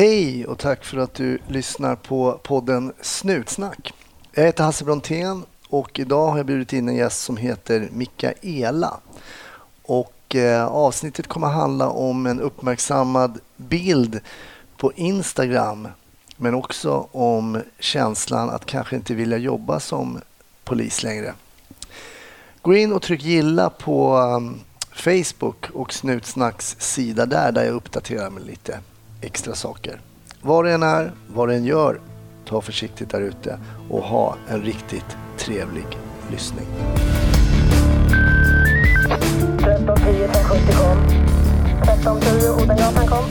Hej och tack för att du lyssnar på podden Snutsnack. Jag heter Hasse Brontén och idag har jag bjudit in en gäst som heter Mikaela. Och eh, avsnittet kommer att handla om en uppmärksammad bild på Instagram men också om känslan att kanske inte vilja jobba som polis längre. Gå in och tryck gilla på um, Facebook och Snutsnacks sida där, där jag uppdaterar mig lite extra saker. Var du än är, vad du än gör, ta försiktigt där ute och ha en riktigt trevlig lyssning. 1310 1070 kom. 1310 Odengatan kom.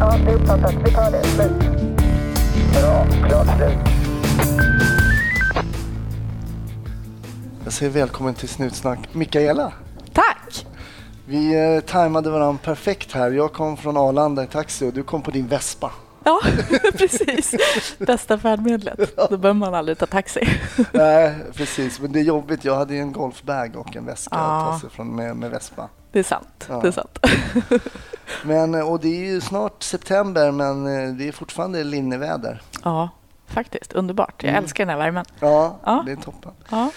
Ja, det är uppfattat. Vi tar det. Slut. Bra. Klart slut. Jag säger välkommen till Snutsnack, Mikaela. Vi eh, tajmade varandra perfekt här. Jag kom från Arlanda i taxi och du kom på din Vespa. Ja, precis. Bästa färdmedlet. Då behöver man aldrig ta taxi. Nej, precis. Men det är jobbigt. Jag hade ju en golfbag och en väska att Ja. ta sig från med, med Vespa. Det är sant. Ja. Det är sant. Men, eh, och det är ju snart september, men eh, det är fortfarande linneväder. Ja, faktiskt. Underbart. Jag Mm. älskar den här värmen. Ja, Ja. det är toppen. Ja.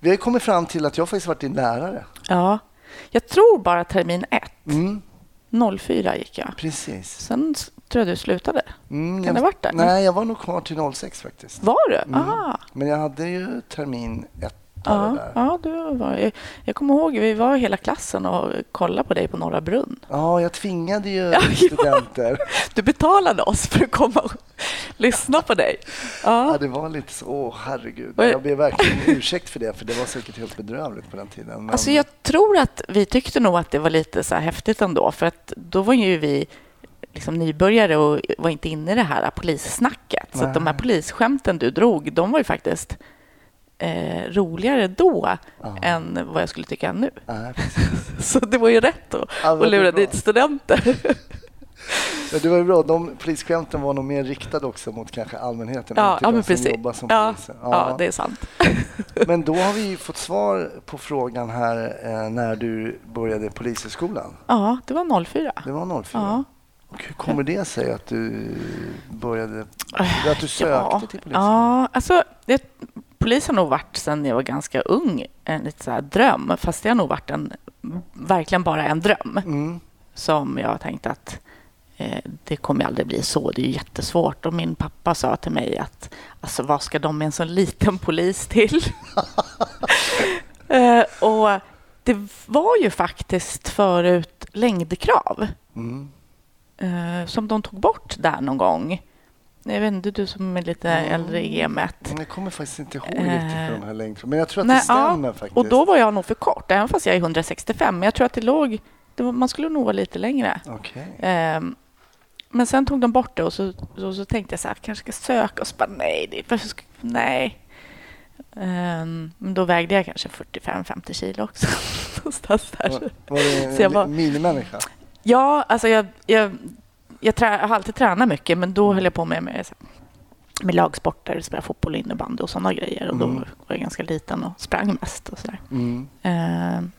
Vi har kommit fram till att jag faktiskt varit din lärare. ja. Jag tror bara termin ett. Mm, 04 gick jag. precis. Sen tror jag du slutade. Mm, Kan jag, det varit där? Nej, jag var nog kvar till 06 faktiskt. Var du? Mm. Aha. Men jag hade ju termin ett Ja, ja, du var, jag, jag kommer ihåg, vi var hela klassen och kollade på dig på Norra Brunn. Ja, jag tvingade ju Ja, ja. studenter. Du betalade oss för att komma och lyssna på dig. Ja, Ja, det var lite så. Åh, herregud. Jag ber verkligen ursäkt för det, för det var säkert helt bedrövligt på den tiden. Men... Alltså jag tror att vi tyckte nog att det var lite så här häftigt ändå, för att då var ju vi liksom nybörjare och var inte inne i det här polissnacket. Så att de här Nej. polisskämten du drog, de var ju faktiskt eh, roligare då Ja. än vad jag skulle tycka nu. Precis. Så det var ju rätt att, Ja, att lura dit studenter. Ja, det var ju bra. De polisskämten var nog mer riktade också mot kanske allmänheten. Ja, inte ja de som precis. jobbar som Ja, poliser. ja, det är sant. Men då har vi fått svar på frågan här eh, när du började polishögskolan. Ja, det var 04. Det var 04. Ja. Och hur kommer det sig att du började, Äh, att du sökte till polisen? Ja, alltså, det, polis har nog varit sedan jag var ganska ung en lite så dröm. Fast det har nog varit en, verkligen bara en dröm Mm. som jag tänkte att eh, det kommer aldrig bli så. Det är jättesvårt. Och min pappa sa till mig att alltså, vad ska de med en sån liten polis till? eh, och det var ju faktiskt förut längdkrav Mm. eh, som de tog bort där någon gång. Jag vet inte, du som är lite Mm. äldre i gamet. Jag kommer faktiskt inte ihåg Eh, riktigt på de här längdtrådarna. Men jag tror att nej, det stämmer ja, faktiskt. Och då var jag nog för kort, även fast jag är 165. Men jag tror att det låg... Det var, man skulle nog vara lite längre. Okej. Ehm, men sen tog de bort det och så, så, så tänkte jag så här, kanske ska söka och så bara nej, det, varför ska, nej. Ehm, men då vägde jag kanske 45-50 kilo också. Någonstans där. Var, var det en minimänniska? Ja, alltså jag, jag, jag, trä, jag har alltid tränat mycket, men då höll jag på med, med, med lagsporter, spela fotboll, innebandy och sådana grejer. Och då Mm. var jag ganska liten och sprang mest. Och så, där. Mm. Ehm,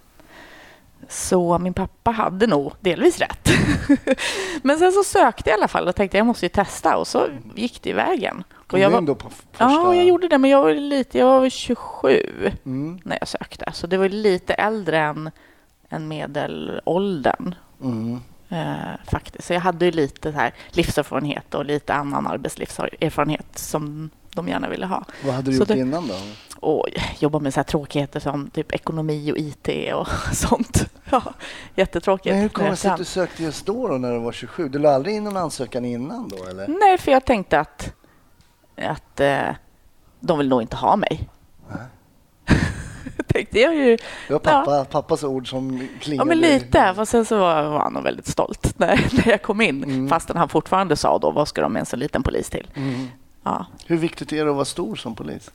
så min pappa hade nog delvis rätt. men sen så sökte jag i alla fall och tänkte jag måste ju testa och så gick det i vägen. Och jag var, in då på första... ja, jag gjorde det, men jag var lite, jag var 27 Mm. när jag sökte. Så det var lite äldre än, än medelåldern. Mm. Eh, faktiskt. Så jag hade ju lite här livserfarenhet och lite annan arbetslivserfarenhet som de gärna ville ha. Vad hade du Så gjort det- innan då? Och jobba med så här tråkigheter som typ ekonomi och IT och sånt. Ja, jättetråkigt. Men hur kommer det sig att du sökte just då, då när du var 27? Du la aldrig in någon ansökan innan då eller? Nej, för jag tänkte att, att eh, de vill nog inte ha mig. Nej. Tänkte jag ju. Det var pappa, pappas ord som Ja, klingade. men lite. Fast sen så var, var han nog väldigt stolt när, när jag kom in. Mm. Fastän han fortfarande sa då, vad ska de med en så liten polis till? Mm. Ja, Hur viktigt är det att vara stor som polis?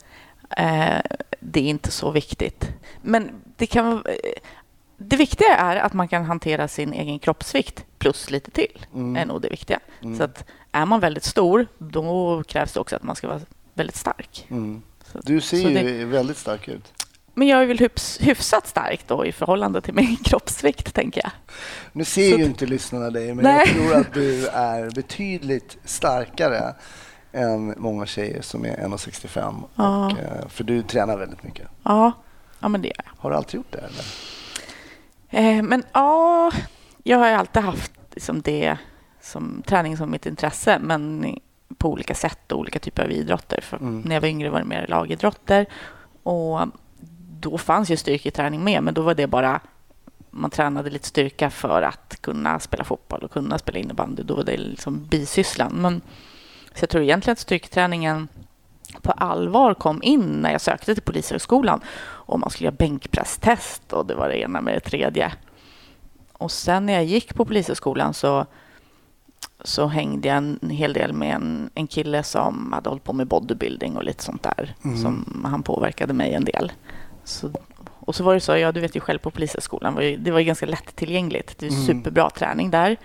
Eh, det är inte så viktigt. Men det, kan, eh, det viktiga är att man kan hantera sin egen kroppsvikt plus lite till. Mm. är nog det viktiga. Mm. Så att är man väldigt stor, då krävs det också att man ska vara väldigt stark. Mm. Du ser ju det, väldigt stark ut. Men jag är väl hyfs, hyfsat stark då i förhållande till min kroppsvikt, tänker jag. Nu ser Så ju inte lyssnarna dig, men Nej. jag tror att du är betydligt starkare än många tjejer som är 1,65. Ja. Och, eh, För du tränar väldigt mycket. Ja, ja men det gör jag. Har du alltid gjort det? Eller? Eh, men ja, jag har ju alltid haft liksom det som träning som mitt intresse, men på olika sätt och olika typer av idrotter. Mm. När jag var yngre var det mer lagidrotter och då fanns ju styrketräning med, men då var det bara man tränade lite styrka för att kunna spela fotboll och kunna spela innebandy. Då var det liksom bisysslan. Men, så jag tror egentligen att styrketräningen på allvar kom in när jag sökte till Polishögskolan och man skulle göra bänkpresstest och det var det ena med det tredje. Och sen när jag gick på Polishögskolan så, så hängde jag en hel del med en, en kille som hade hållit på med bodybuilding och lite sånt där. Mm. Som han påverkade mig en del. Så, och så var det så, ja du vet ju själv på Polishögskolan, det var ju ganska lättillgängligt. Det är Mm. superbra träning där.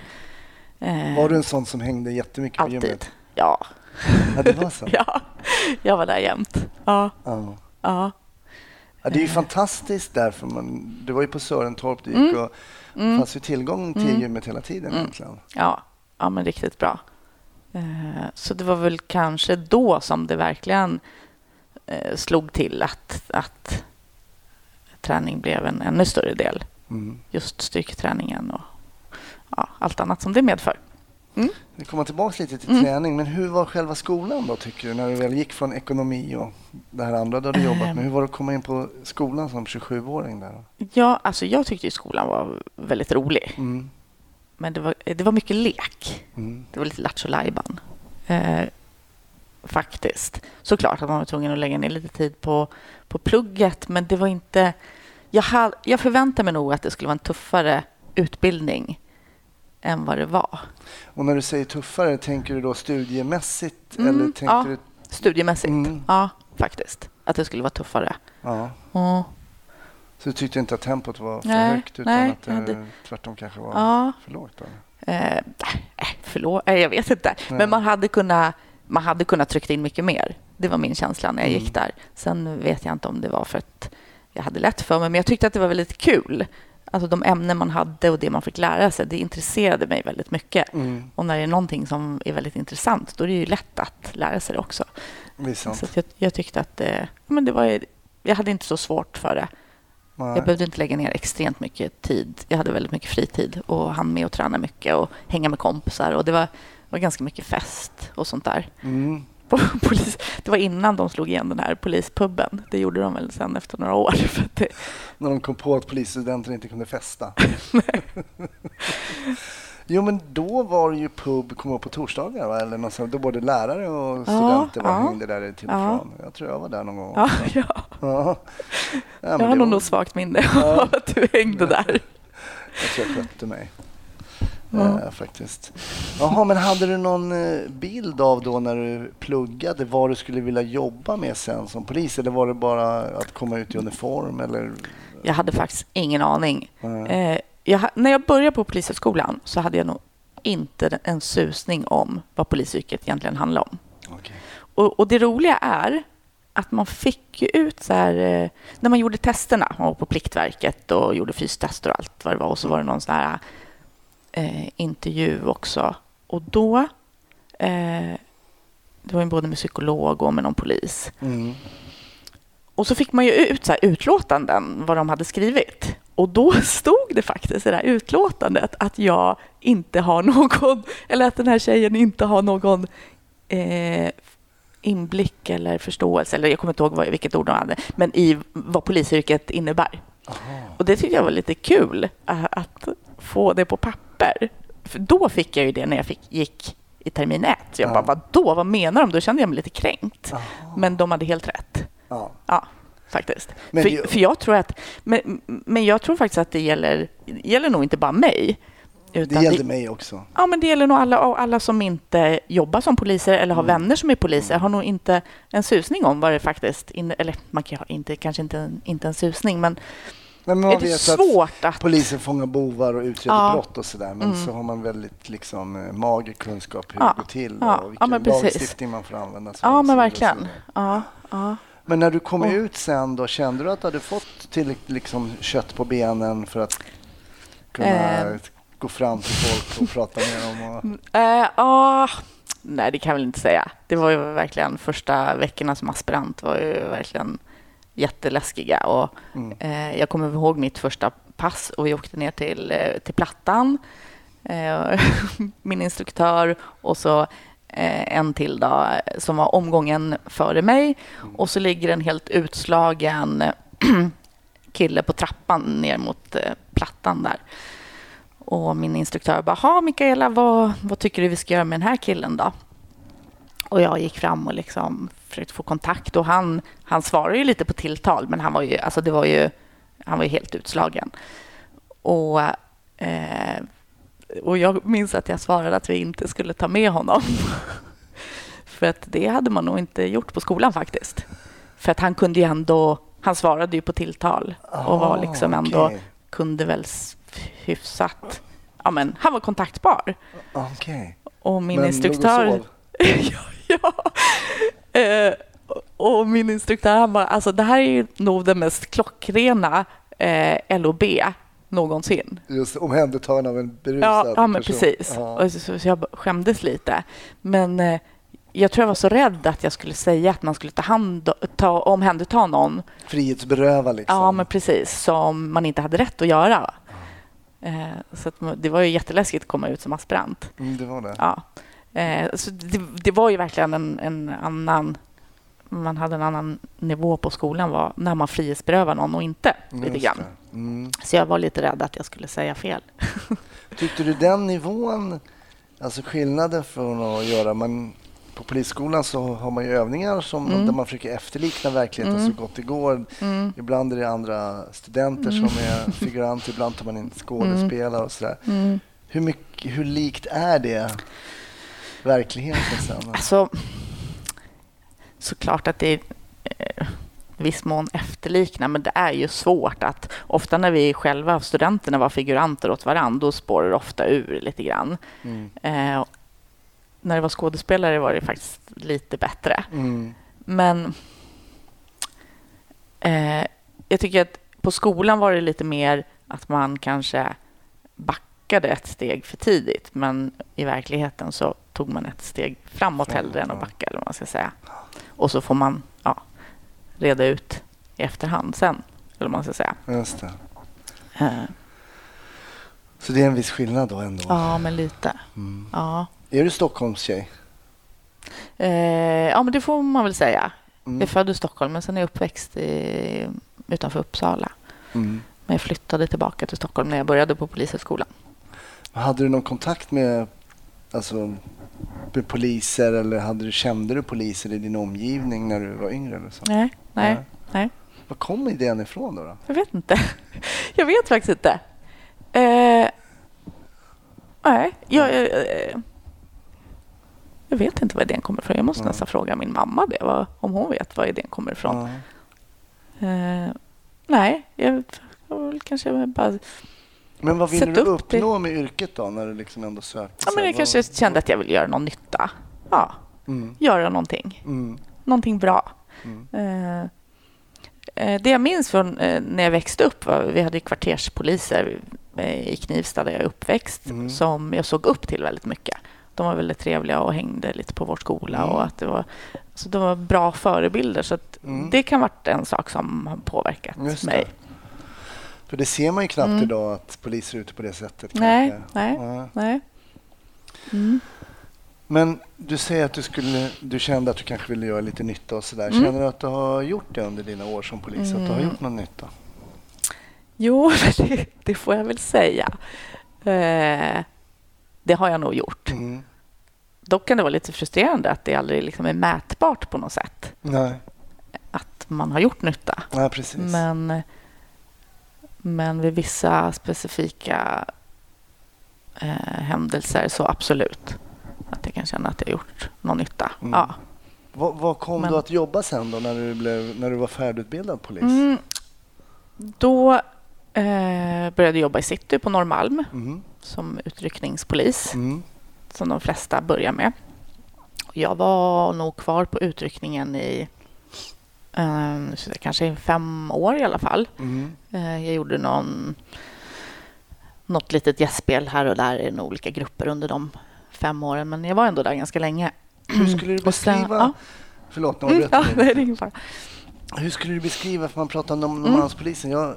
Eh, Var du en sån som hängde jättemycket på gymmet? Alltid. Ja. Ja, det var så? ja, jag var där jämt. Ja, Ja. ja. Ja, det är ju fantastiskt därför man, du var ju på Sörentorp du gick Mm. och det fanns ju tillgång till Mm. gymmet hela tiden Mm. egentligen. Ja, ja men riktigt bra. Eh, Så det var väl kanske då som det verkligen eh, slog till att, att träning blev en ännu större del. Mm. Just styrketräningen och ja, allt annat som det medför. Vi kommer tillbaka lite till Mm. träning, men hur var själva skolan då tycker du? När du väl gick från ekonomi och det här andra du hade jobbat Ehm. med. Hur var det att komma in på skolan som 27-åring där? Ja, alltså jag tyckte ju skolan var väldigt rolig. Mm. Men det var, det var mycket lek. Mm. Det var lite lattjo lajban. Eh, faktiskt. Såklart att man var tvungen att lägga ner lite tid på, på plugget, men det var inte... Jag, hade, jag förväntade mig nog att det skulle vara en tuffare utbildning än vad det var. Och när du säger tuffare, tänker du då studiemässigt Mm, eller tänker ja. du... Studiemässigt. Mm. Ja, faktiskt. Att det skulle vara tuffare. Ja. Ja. Så du tyckte inte att tempot var för Nej, högt utan nej, att det hade- tvärtom kanske var Ja. för lågt? Då? Eh, äh, förlåt, eh, jag vet inte. Nej. Men man hade kunnat man hade kunnat trycka in mycket mer. Det var min känsla när jag Mm. gick där. Sen vet jag inte om det var för att jag hade lätt för mig, men jag tyckte att det var väldigt kul. Alltså de ämnen man hade och det man fick lära sig, det intresserade mig väldigt mycket. Mm. Och när det är någonting som är väldigt intressant, då är det ju lätt att lära sig det också. Visst sant. Så jag, jag tyckte att det, men det var, jag hade inte så svårt för det. Nej. Jag behövde inte lägga ner extremt mycket tid. Jag hade väldigt mycket fritid och hann med att träna mycket och hänga med kompisar. Och det var, var ganska mycket fest och sånt där. Mm. Polis, det var innan de slog igen den här polispubben. Det gjorde de väl sen efter några år. Det, När de kom på att polisstudenter inte kunde festa. jo, men då var det ju pub, kom upp på torsdagar, va? eller något då både lärare och studenter var, ja. hängde där till och Ja. från. Jag tror jag var där någon gång. ja, ja, Ja. Ja, jag det har nog var- svagt minne Ja. av att du hängde där. Jag tror jag skötte mig. Ja. Eh, faktiskt. Jaha, men hade du någon eh, bild av då när du pluggade vad du skulle vilja jobba med sen som polis? Eller var det bara att komma ut i uniform? Eller? Jag hade faktiskt ingen aning. Nej. Eh, jag, när jag började på Polishögskolan så hade jag nog inte en susning om vad polisyrket egentligen handlar om. Okej. Och, och det roliga är att man fick ju ut så här, eh, när man gjorde testerna, man var på Pliktverket och gjorde fystester och allt vad det var, och så var det någon sån här eh, intervju också. Och då, eh, det var ju både med psykolog och med någon polis. Mm. Och så fick man ju ut så här utlåtanden, vad de hade skrivit. Och då stod det faktiskt i det här utlåtandet att jag inte har någon, eller att den här tjejen inte har någon eh, inblick eller förståelse, eller jag kommer inte ihåg vad, vilket ord de hade, men i vad polisyrket innebär. Och det tyckte jag var lite kul, eh, att få det på papper. För då fick jag ju det när jag fick, gick i termin ett. Så jag Ja. bara, vadå, vad menar de? Då kände jag mig lite kränkt. Men de hade helt rätt. Ja. Ja, faktiskt. Men för, det- för jag tror att, men, men jag tror faktiskt att det gäller, gäller nog inte bara mig. Det Utan gällde mig också. Ja, men det gäller nog alla, alla som inte jobbar som poliser eller har Mm. vänner som är poliser har nog inte en susning om vad det faktiskt in, eller man kan ha inte, kanske inte en, inte en susning, men men man är det vet att svårt att... polisen fångar bovar och utreder Ja. brott och sådär. Men Mm. så har man väldigt liksom, eh, mager kunskap hur Ja. det går till Ja. och Ja, vilken precis. lagstiftning man får använda. sig Ja, men verkligen. Ja, ja. Men när du kom Och- ut sen då, kände du att du hade fått tillräckligt liksom, kött på benen för att kunna Eh. gå fram till folk och prata med dem? Och... Eh, ah, nej, det kan jag väl inte säga. Det var ju verkligen första veckorna som aspirant var ju verkligen jätteläskiga. Och, Mm. eh, jag kommer ihåg mitt första pass och vi åkte ner till, eh, till Plattan. Eh, min instruktör och så eh, en till då, som var omgången före mig. Och så ligger en helt utslagen kille på trappan ner mot Plattan där. Och min instruktör bara, ha Mikaela, vad, vad tycker du vi ska göra med den här killen då? Och jag gick fram och liksom försökte få kontakt och han, han svarade ju lite på tilltal, men han var ju, alltså det var ju, han var ju helt utslagen. Och, eh, och jag minns att jag svarade att vi inte skulle ta med honom. För att det hade man nog inte gjort på skolan faktiskt. För att han kunde ju ändå, han svarade ju på tilltal och var liksom ändå, Ah, okej. kunde väl hyfsat, ja men han var kontaktbar. Okej. Och min Men instruktör... ja. Eh, och min instruktör han bara, alltså det här är ju nog det mest klockrena eh, LOB någonsin. Just omhändertagande av en berusad Ja, ja men person. precis. Ja. Och så, så, så jag skämdes lite. Men eh, jag tror jag var så rädd att jag skulle säga att man skulle ta, hand, ta omhänderta någon. Frihetsberöva liksom. Ja, men precis. Som man inte hade rätt att göra. Eh, så att, det var ju jätteläskigt att komma ut som aspirant. Mm, det var det. Ja. Eh, så det, det var ju verkligen en, en annan... Man hade en annan nivå på skolan var när man frihetsberövar någon och inte. Lite Just grann. Mm. Så jag var lite rädd att jag skulle säga fel. Tyckte du den nivån, alltså skillnaden från att göra, man, på polisskolan så har man ju övningar som, Mm. där man försöker efterlikna verkligheten Mm. så gott det går. Mm. Ibland är det andra studenter Mm. som är figuranter, ibland tar man in skådespelare och sådär. Mm. Hur, mycket, hur likt är det verkligheten sen? Alltså, såklart att det är eh, viss mån efterliknar, men det är ju svårt att ofta när vi själva, studenterna, var figuranter åt varandra, då spårar det ofta ur lite grann. Mm. Eh, när det var skådespelare var det faktiskt lite bättre. Mm. Men eh, jag tycker att på skolan var det lite mer att man kanske backade ett steg för tidigt. Men i verkligheten så tog man ett steg framåt hellre än att backa. Eller vad man ska säga. Och så får man ja, reda ut i efterhand sen. Eller vad man ska säga. Just det. Eh, Så det är en viss skillnad då ändå? ja, men lite. Mm. Ja. Är du Stockholmstjej? Eh, ja, men det får man väl säga. Mm. Jag är född i Stockholm, men sen är jag uppväxt i, utanför Uppsala. Mm. Men jag flyttade tillbaka till Stockholm när jag började på Polishögskolan. Hade du någon kontakt med, alltså, poliser eller hade du, kände du poliser i din omgivning när du var yngre? Eller så? Nej, nej, Nej. nej. Var kom idén ifrån då? då? Jag vet inte. Jag vet faktiskt inte. Eh, nej, jag, eh, jag vet inte var idén kommer ifrån. Jag måste Ja. nästan fråga min mamma det, vad, om hon vet var idén kommer ifrån. Ja. Eh, nej, jag jag kanske bara... Men vad vill du uppnå det. med yrket då, när du liksom ändå sökte? Ja, men jag vad... kanske kände att jag ville göra någon nytta. Ja, mm. göra någonting. Mm. Någonting bra. Mm. Eh, eh, det jag minns från eh, när jag växte upp vi hade kvarterspoliser i Knivsta där jag är uppväxt mm. som jag såg upp till väldigt mycket. De var väldigt trevliga och hängde lite på vår skola. Mm. Och att det var, så de var bra förebilder. Så mm. Det kan ha varit en sak som har påverkat mig. För det ser man ju knappt Mm. idag att poliser är ute på det sättet. Nej, kanske. nej. Ja. Nej. Mm. Men du säger att du, skulle, du kände att du kanske ville göra lite nytta och sådär. Mm. Känner du att du har gjort det under dina år som polis? Att du har Mm. gjort någon nytta? Jo, det, det får jag väl säga. Eh, det har jag nog gjort. Mm. Dock kan det vara lite frustrerande att det aldrig liksom är mätbart på något sätt. Nej. Att man har gjort nytta. Nej, precis. Men, men vid vissa specifika eh, händelser så absolut. Att jag kan känna att jag har gjort någon nytta. Mm. Ja. Vad, vad kom Men- du att jobba sen då när du, blev, när du var färdigutbildad polis? Mm. Då eh, började jag jobba i city på Norrmalm Mm. som utryckningspolis. Mm. som de flesta börjar med. Jag var nog kvar på utryckningen i så det kanske är fem år i alla fall. Mm. Eh, jag gjorde någon, något litet gästspel här och där i olika grupper under de fem åren, men jag var ändå där ganska länge. Hur skulle du Och sen- beskriva... ja. Förlåt, nu Mm, ja, jag nej, det är ingen fara. Hur skulle du beskriva, för man pratar om Mm. Norrmalmspolisen. Jag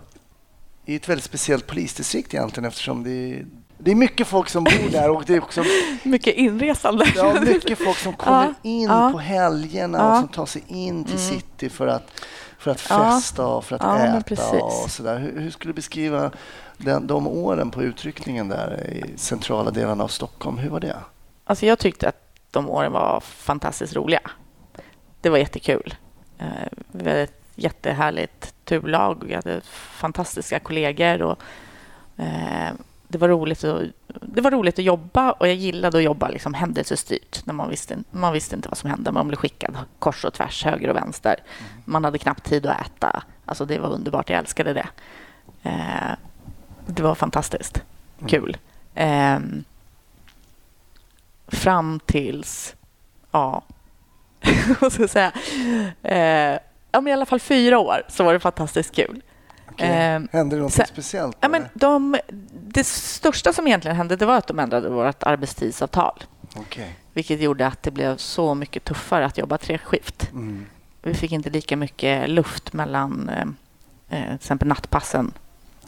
är ett väldigt speciellt polisdistrikt egentligen eftersom det är, det är mycket folk som bor där och det är också Mycket inresande. ja, mycket folk som kommer Ja, in ja. på helgerna Ja. och som tar sig in till Mm. city för att, för att festa och för att äta och sådär. Hur, hur skulle du beskriva den, de åren på utryckningen där i centrala delarna av Stockholm? Hur var det? Alltså jag tyckte att de åren var fantastiskt roliga. Det var jättekul. Vi hade ett jättehärligt turlag. Vi hade fantastiska kollegor. Och, det, var roligt att, det var roligt att jobba och jag gillade att jobba liksom händelsestyrt. När man, visste, man visste inte vad som hände. Man blev skickad kors och tvärs, höger och vänster. Man hade knappt tid att äta. Alltså det var underbart. Jag älskade det. Eh, det var fantastiskt kul. Ehm, fram tills, ja, vad ska jag säga, eh, ja, men i alla fall fyra år så var det fantastiskt kul. Okej. Ehm, Hände det något sen- speciellt? Ja, men de, det största som egentligen hände det var att de ändrade vårt arbetstidsavtal, Okej. vilket gjorde att det blev så mycket tuffare att jobba treskift. Mm. Vi fick inte lika mycket luft mellan eh, eh, till exempel nattpassen.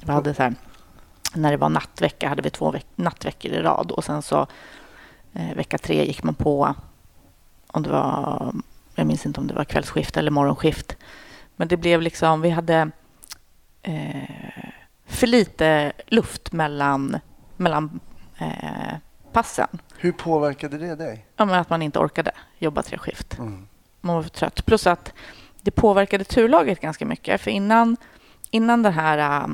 Vi hade så här, när det var nattvecka hade vi två veck- nattveckor i rad och sen så eh, vecka tre gick man på om det var, jag minns inte om det var kvällsskift eller morgonskift. Men det blev liksom, vi hade eh, för lite luft mellan, mellan eh, passen. Hur påverkade det dig? Ja, men att man inte orkade jobba tre skift Mm. man var för trött. Plus att det påverkade turlaget ganska mycket. För innan, innan den här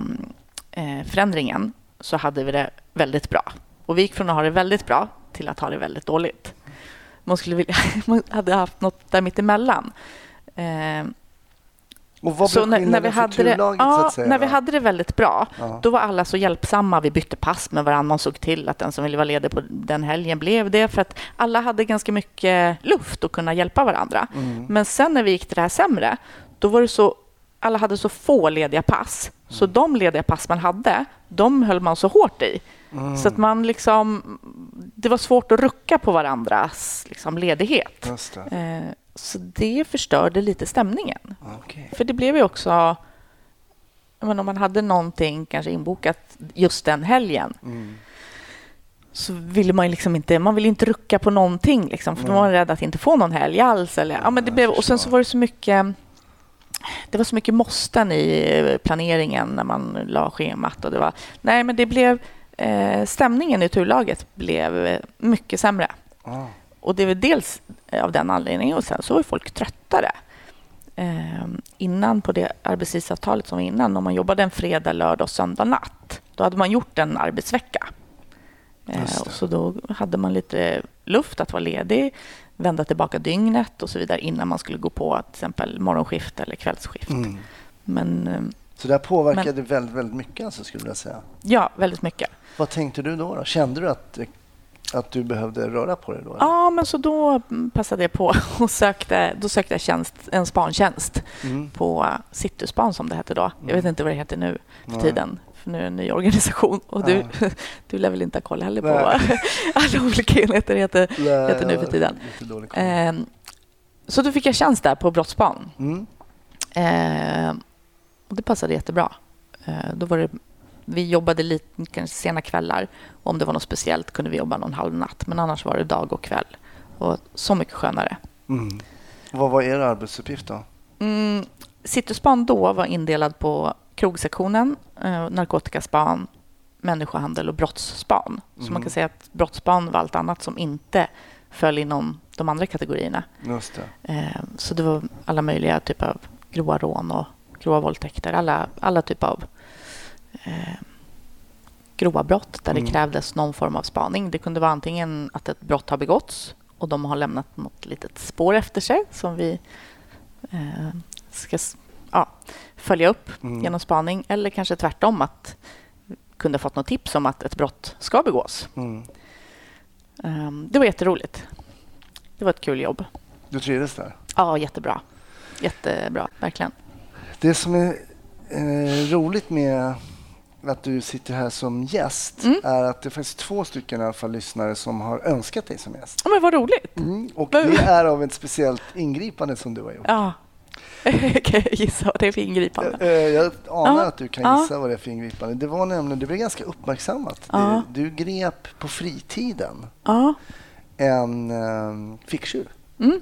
eh, förändringen så hade vi det väldigt bra. Och vi gick från att ha det väldigt bra till att ha det väldigt dåligt. Man, skulle vilja, man hade haft något där mittemellan. Eh, Och vad så när, när, vi hade det, så ja, säga? när vi hade det väldigt bra, Ja. då var alla så hjälpsamma. Vi bytte pass med varandra. Man såg till att den som ville vara ledig på den helgen blev det. För att alla hade ganska mycket luft att kunna hjälpa varandra. Mm. Men sen när vi gick till det här sämre, då var det så alla hade så få lediga pass. Så Mm. de lediga pass man hade, de höll man så hårt i. Mm. Så att man liksom, det var svårt att rucka på varandras liksom, ledighet. Eh, så det förstörde lite stämningen. Okej. För det blev ju också... menar, om man hade någonting kanske inbokat just den helgen Mm. så ville man liksom inte, man ville inte rucka på någonting liksom, för Nej. man var rädd att inte få någon helg alls. Eller, ja, men det blev, och sen så var det så mycket det var så mycket måsten i planeringen när man la schemat. Och det var, nej, men det blev, eh, stämningen i turlaget blev eh, mycket sämre. Ah. Och det är väl dels av den anledningen och sen så var folk tröttare. Eh, innan på det arbetstidsavtalet som var innan, om man jobbade en fredag, lördag och söndag natt, då hade man gjort en arbetsvecka. Eh, och så då hade man lite luft att vara ledig, vända tillbaka dygnet och så vidare innan man skulle gå på till exempel morgonskift eller kvällsskift. Mm. Men eh, Så det här påverkade väldigt, väldigt mycket alltså, skulle jag säga. ja, väldigt mycket. Vad tänkte du då? då? Kände du att, att du behövde röra på dig då? eller? Ja, men så då passade jag på och sökte, då sökte jag tjänst, en spantjänst Mm. på Cityspan som det hette då. Jag vet inte vad det heter nu för Nej. tiden. För nu är det en ny organisation och du, du lär väl inte ha koll heller på vad alla olika enheter heter. Nej, heter nu för tiden. Ehm, så då fick jag tjänst där på Brottsspan. Mm. Ehm, och det passade jättebra. Ehm, då var det, vi jobbade lite kanske sena kvällar. Om det var något speciellt kunde vi jobba någon halv natt. Men annars var det dag och kväll. Och så mycket skönare. Mm. Vad var er arbetsuppgift då? Mm, Cityspan då var indelad på krogsektionen, eh, narkotikaspan, människohandel och brottsspan. Så Mm. man kan säga att brottsspan var allt annat som inte föll inom de andra kategorierna. Just det. Eh, så det var alla möjliga typer av grova rån och grova våldtäkter. Alla, alla typer av eh, grova brott där Mm. det krävdes någon form av spaning. Det kunde vara antingen att ett brott har begåtts och de har lämnat något litet spår efter sig som vi eh, ska ja, följa upp Mm. genom spaning. Eller kanske tvärtom att vi kunde ha fått något tips om att ett brott ska begås. Mm. Eh, det var jätteroligt. Det var ett kul jobb. Du trivdes där? Ja, jättebra. jättebra, verkligen. Det som är eh, roligt med att du sitter här som gäst Mm. är att det faktiskt två stycken i alla fall lyssnare som har önskat dig som gäst. Men vad roligt. Mm. Och det är av ett speciellt ingripande som du har gjort. Ja. kan jag gissa vad det är för ingripande? Eh, Jag anar Ja. att du kan Ja. gissa vad det är för ingripande. Det var nämligen, det blev ganska uppmärksammat. Ja. Du, du grep på fritiden en um, ficktjuv, Mm.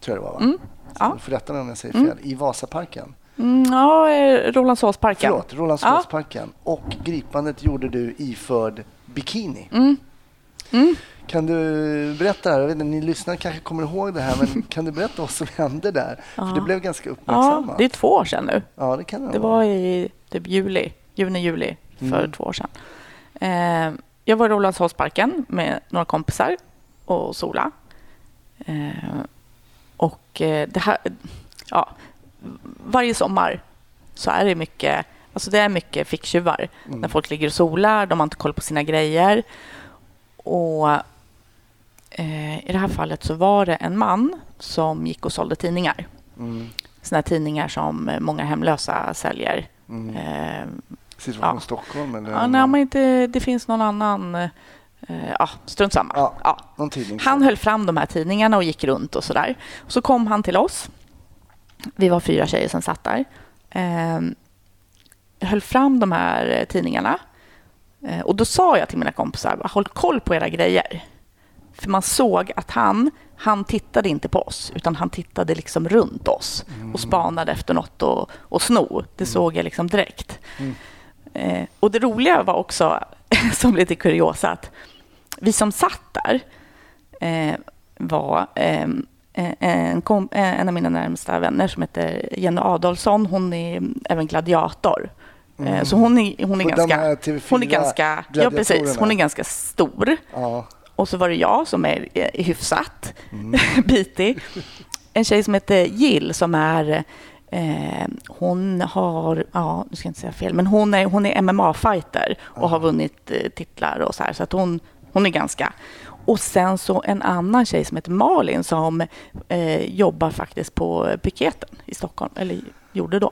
tror jag det var va? Mm. Ja. Så Får rätta mig om jag säger fel. I Vasaparken. Mm, ja, eh, Rålambshovsparken. Förlåt, Rålambshovsparken. Och gripandet gjorde du iförd bikini. Mm. Mm. Kan du berätta? Jag vet inte, ni lyssnare kanske kommer ihåg det här, men kan du berätta vad som hände där? För det blev ganska Ja, uppmärksammat. det är två år sedan nu. Ja, det kan det, Det vara. var i typ juli, juni, juli för Mm. två år sedan. Eh, jag var i Rålambshovsparken med några kompisar och sola. Eh, och eh, det här, ja, varje sommar så är det mycket, alltså det är mycket ficktjuvar. Mm. När folk ligger och solar, de har inte koll på sina grejer. Och eh, i det här fallet så var det en man som gick och sålde tidningar. Mm. Såna tidningar som många hemlösa säljer. Mm. Eh, Situation ja. Stockholm eller ja, nej, men inte, det finns någon annan... Eh, ja, strunt samma. Ja. Ja. Han höll fram de här tidningarna och gick runt och sådär. Så kom han till oss. Vi var fyra tjejer som satt där. Eh, höll fram de här eh, tidningarna. Eh, och då sa jag till mina kompisar, håll koll på era grejer. För man såg att han, han tittade inte på oss, utan han tittade liksom runt oss och spanade efter något och, och sno. Det såg jag liksom direkt. Mm. Eh, och det roliga var också, som lite kuriosa, att vi som satt där eh, var eh, en, kom, eh, en av mina närmsta vänner som heter Jenny Adolfsson. Hon är även gladiator. Eh, Så hon är, hon är Och ganska... här TV4 Hon är ganska, ja, precis, hon är ganska stor. Ja. Och så var det jag som är eh, hyfsat bitig. En tjej som heter Jill som är Eh, hon har, ja, nu ska jag inte säga fel, men hon är, hon är MMA-fighter och har vunnit eh, titlar och så här. Så att hon, hon är ganska... Och sen så en annan tjej som heter Malin som eh, jobbar faktiskt på piketen i Stockholm, eller gjorde då.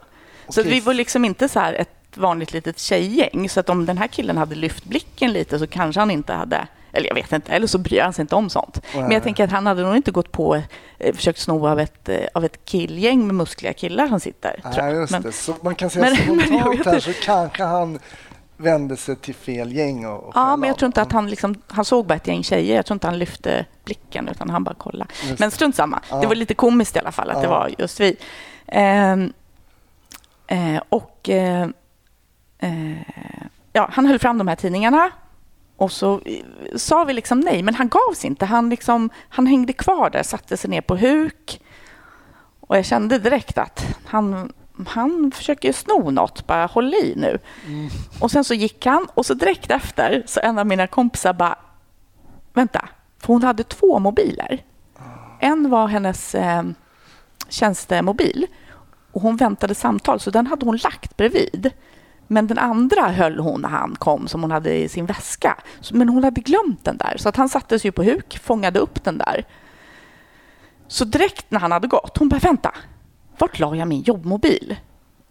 Så att Okej. vi var liksom inte så här ett vanligt litet tjejgäng. Så att om den här killen hade lyft blicken lite så kanske han inte hade eller jag vet inte, eller så bryr han sig inte om sånt. Men Nej. jag tänker att han hade nog inte gått på, eh, försökt sno av ett, eh, av ett killgäng med muskliga killar som sitter. Nej, just Men- det. Så man kan säga men- men spontant vet här så kanske han vände sig till fel gäng och, och Ja, men jag tror inte att han liksom, han såg bara ett gäng tjejer. Jag tror inte han lyfte blicken utan han bara kollade. Just Men strunt samma. Ja. Det var lite komiskt i alla fall att det Ja. var just vi. Ehm, eh, och eh, eh, ja, han höll fram de här tidningarna och så eh, sa vi liksom nej, men han gav sig inte. Han, liksom, han hängde kvar där, satte sig ner på huk. Och jag kände direkt att han, han försöker ju sno något. Bara håll i nu. Och sen så gick han och så direkt efter så en av mina kompisar bara vänta, för hon hade två mobiler. En var hennes eh, tjänstemobil och hon väntade samtal så den hade hon lagt bredvid. Men den andra höll hon när han kom som hon hade i sin väska. Men hon hade glömt den där så att han satte sig på huk, fångade upp den där. Så direkt när han hade gått, hon bara vänta, vart la jag min jobbmobil?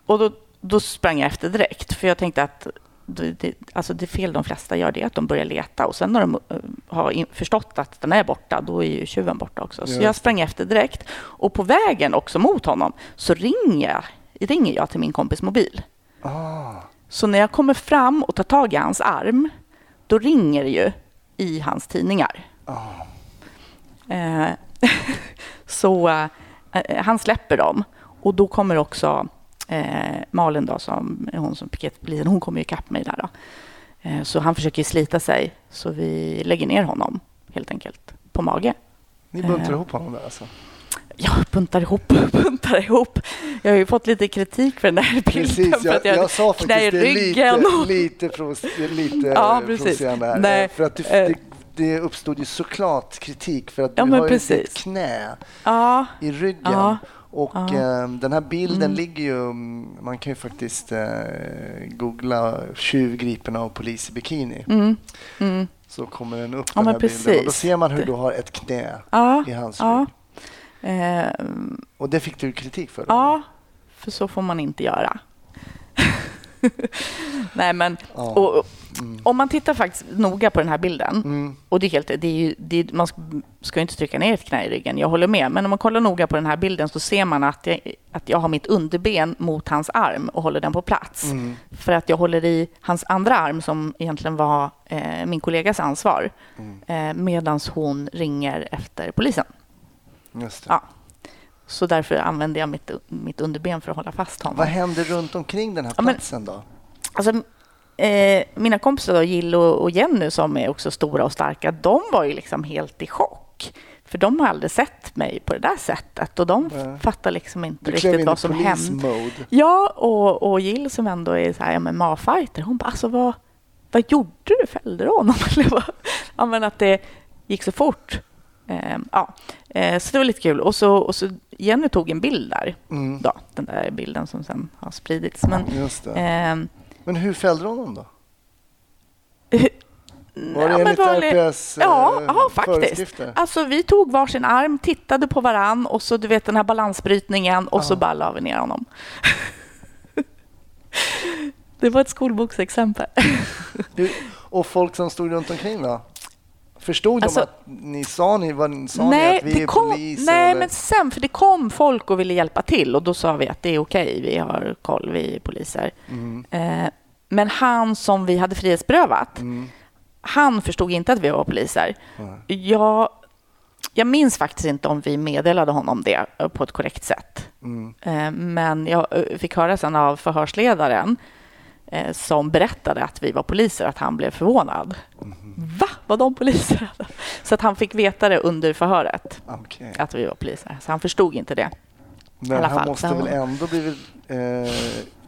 Och då, då sprang jag efter direkt för jag tänkte att det, alltså det fel de flesta gör det är att de börjar leta och sen när de eh, har förstått att den är borta, då är ju tjuven borta också. Så Just jag sprang efter direkt och på vägen också mot honom så ringer jag, ringer jag till min kompis mobil. Ah, Så när jag kommer fram och tar tag i hans arm, då ringer det ju i hans tidningar. ah. Eh, så eh, han släpper dem och då kommer också eh, Malin då, som hon som piketpolisen, hon kommer ikapp mig där då. Eh, så han försöker slita sig så vi lägger ner honom helt enkelt på mage. Ni buntrar Eh. ihop honom där alltså? Jag buntar ihop, buntar ihop. Jag har ju fått lite kritik för den där bilden. Precis, för jag, att jag, jag sa faktiskt det är ryggen. lite, lite, lite Ja, precis. provocerande här. Nej, För att det, eh. det, det uppstod ju såklart kritik för att Ja, du har ju precis. ett knä Ja, i ryggen. Ja. Och eh, den här bilden Mm. ligger ju, mm, man kan ju faktiskt eh, googla tjuv gripen av polis i bikini. mm, mm. Så kommer den upp Ja, den här bilden. Och då precis. ser man hur du har ett knä ja, i hans ja. rygg. Eh, Och det fick du kritik för? ja, för så får man inte göra. Nej, men och, och, om man tittar faktiskt noga på den här bilden Mm. och det är helt, det är ju, det är, man ska, ju inte trycka ner ett knä i ryggen, jag håller med. Men om man kollar noga på den här bilden så ser man att jag, att jag har mitt underben mot hans arm och håller den på plats. Mm. För att jag håller i hans andra arm som egentligen var eh, min kollegas ansvar. Mm. Eh, Medan hon ringer efter polisen. Just det. Ja. Så därför använder jag mitt, mitt underben för att hålla fast honom. Vad händer runt omkring den här Ja, men- platsen då? Alltså, eh, mina kompisar då, Jill och, och Jenny som är också stora och starka, de var ju liksom helt i chock. För de har aldrig sett mig på det där sättet och de Nej. fattar liksom inte Du riktigt vad som hände. Ja, och, och Jill som ändå är så här, ja, men MMA-fighter, hon bara alltså vad, vad gjorde du? Fällde du honom? Ja, men att det gick så fort. Eh, ja. eh, så det var lite kul. Och så, och så Jenny tog en bild där, Mm. då, den där bilden som sen har spridits. Men, Just det. eh, Men hur fällde du honom då? Var ja, det men enligt vanlig- RPS Ja, eh, ja, faktiskt. Alltså, vi tog varsin arm, tittade på varann och så du vet den här balansbrytningen och så Ja. bara la vi ner honom. det var ett skolboksexempel. Hur- Och folk som stod runt omkring då? Förstod Alltså- de att ni sa, ni, vad, sa ni nej, att vi är kom, poliser? nej eller? men sen, för det kom folk och ville hjälpa till och då sa vi att det är okej, vi har koll, vi är poliser. Mm. Eh, men han som vi hade frihetsberövat, Mm. han förstod inte att vi var poliser. Nej. Jag, jag minns faktiskt inte om vi meddelade honom det på ett korrekt sätt. Mm. Eh, Men jag eh, fick höra sen av förhörsledaren som berättade att vi var poliser, att han blev förvånad. Va? Var de poliser? Så att han fick veta det under förhöret, Okej. att vi var poliser. Så han förstod inte det. Men han måste väl ändå blivit eh,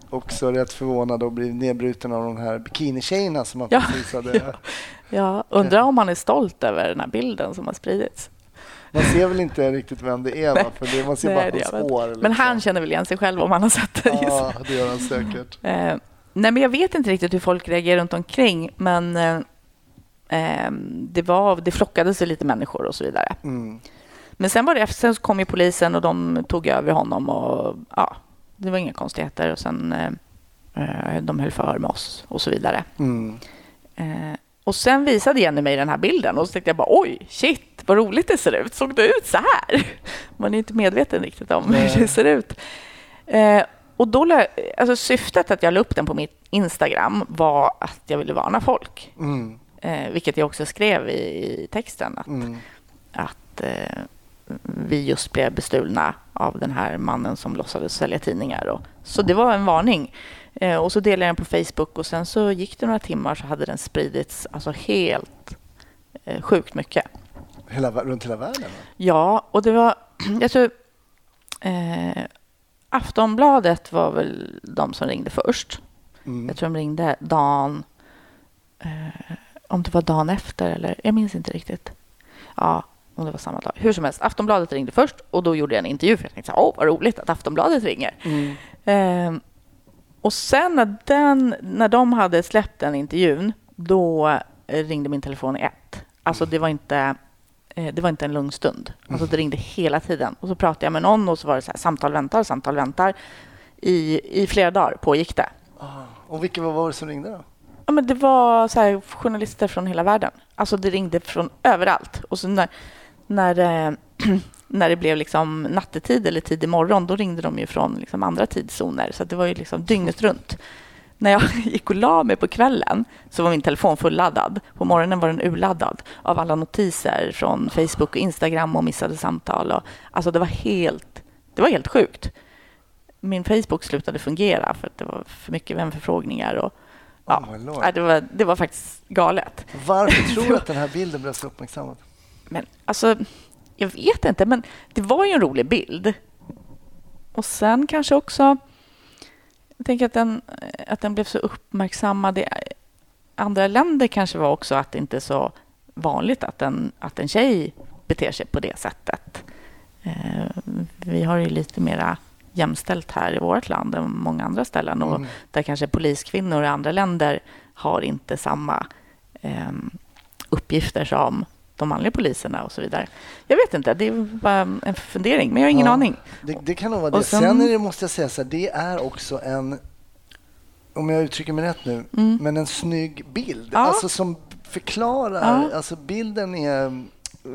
också rätt förvånad och blivit nedbruten av de här bikinitjejerna som han Ja, precis hade. Jag undrar om han är stolt över den här bilden som har spridits. Man ser väl inte riktigt vem det är, va? för det, man ser Nej, bara hans hår. Men liksom. han känner väl igen sig själv om han har sett den. Ja, det gör han säkert. Nej, men jag vet inte riktigt hur folk reagerar runt omkring, men eh, eh, det, var, det flockade sig lite människor och så vidare. Mm. Men sen var det sen kom ju polisen och de tog över honom och ja, det var inga konstigheter och sen eh, eh, de höll för med oss och så vidare. Mm. Eh, och sen visade Jenny mig den här bilden och så tänkte jag bara oj, shit, vad roligt det ser ut. Såg det ut så här? Man är inte medveten riktigt om Nej. hur det ser ut. Eh, och då, alltså syftet att jag la upp den på mitt Instagram var att jag ville varna folk. Mm. Eh, vilket jag också skrev i, texten. Att, Mm. att eh, vi just blev bestulna av den här mannen som låtsades sälja tidningar. Och, så det var en varning. Eh, och så delade jag den på Facebook och sen så gick det några timmar så hade den spridits alltså helt eh, sjukt mycket. Hela, runt hela världen? Ja, och det var... Jag tror... Aftonbladet var väl de som ringde först. Mm. Jag tror de ringde dagen... Eh, om det var dagen efter eller... Jag minns inte riktigt. Ja, om det var samma dag. Hur som helst, Aftonbladet ringde först och då gjorde jag en intervju. För jag tänkte åh vad roligt att Aftonbladet ringer. Mm. Eh, och sen när, den, när de hade släppt den intervjun, då eh, ringde min telefon i ett. Alltså det var inte, det var inte en lugn stund. Alltså det ringde hela tiden. Och så pratade jag med någon och så var det så här, samtal väntar, samtal väntar. I, I flera dagar pågick det. Ah. Och vilka var det som ringde då? Ja, men det var så här, journalister från hela världen. Alltså det ringde från överallt. Och så när, när, eh, när det blev liksom nattetid eller tidig morgon, då ringde de ju från liksom andra tidszoner. Så det var ju liksom dygnet runt. När jag gick och la mig på kvällen så var min telefon fulladdad. På morgonen var den urladdad av alla notiser från Facebook och Instagram och missade samtal. Och, alltså det var helt, det var helt sjukt. Min Facebook slutade fungera för att det var för mycket vänförfrågningar. Och, ja, Oh det, var, det var faktiskt galet. Varför tror du att den här bilden blev så uppmärksammad? Men alltså, jag vet inte, men det var ju en rolig bild. Och sen kanske också, jag tänker att den, att den blev så uppmärksammad i andra länder kanske var också att det inte är så vanligt att en, att en tjej beter sig på det sättet. Eh, vi har ju lite mera jämställt här i vårt land än många andra ställen och Mm. där kanske poliskvinnor i andra länder har inte samma eh, uppgifter som de manliga poliserna och så vidare. Jag vet inte, det var en fundering, men jag har ingen Ja. aning. Det, det kan nog vara det. Och sen, sen- är det, måste jag säga så här, det är också en, om jag uttrycker mig rätt nu, Mm. men en snygg bild. Ja. Alltså som förklarar, Ja. alltså bilden är,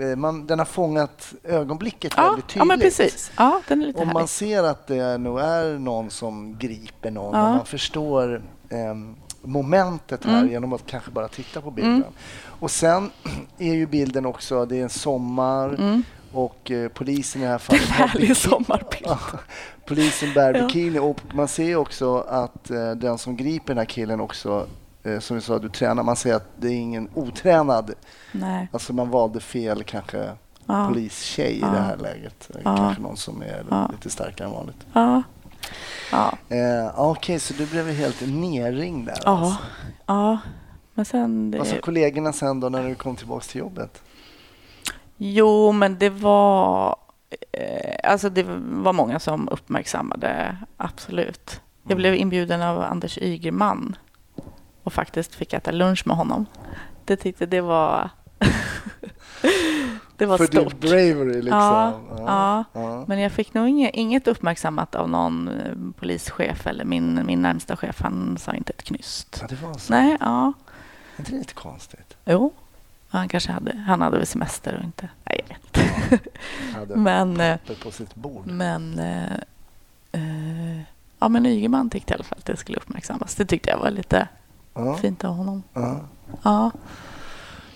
eh, man, den har fångat ögonblicket Ja, väldigt tydligt. ja, men precis. Ja, den är lite Om man härlig. ser att det nog är någon som griper någon Ja. och man förstår ehm, momentet här Mm. genom att kanske bara titta på bilden. Och sen är ju bilden också, det är en sommar Mm. och eh, polisen i det här fallet har Härlig bikini- sommarbild. Ja, polisen bär Ja. bikini och man ser också att eh, den som griper den här killen också, eh, som vi sa, du tränar, man ser att det är ingen otränad, Nej. alltså man valde fel kanske Ja. polistjej i Ja. det här läget. Kanske någon som är lite starkare än vanligt. Ja. Eh, Okej, så du blev helt nerringd där Ja. alltså. ja. Men sen... Vad sa Det... kollegorna sen då när du kom tillbaka till jobbet? Jo, men det var... Eh, alltså det var många som uppmärksammade, absolut. Jag blev inbjuden av Anders Ygeman och faktiskt fick äta lunch med honom. Det tyckte det var... det var För din stort. bravery liksom. Ja, ja. ja. Men jag fick nog inget, inget uppmärksammat av någon eh, polischef eller min, min närmsta chef. Han sa inte ett knyst. Ja, det var så. Nej, ja. Är inte det lite konstigt? Jo. Han kanske hade, han hade väl semester och inte... Nej, jag vet inte. Hade Men, eh, på sitt bord. men, eh, eh, ja, men Ygeman tyckte i alla fall att det skulle uppmärksammas. Det tyckte jag var lite Ja, fint av honom. ja. Ja,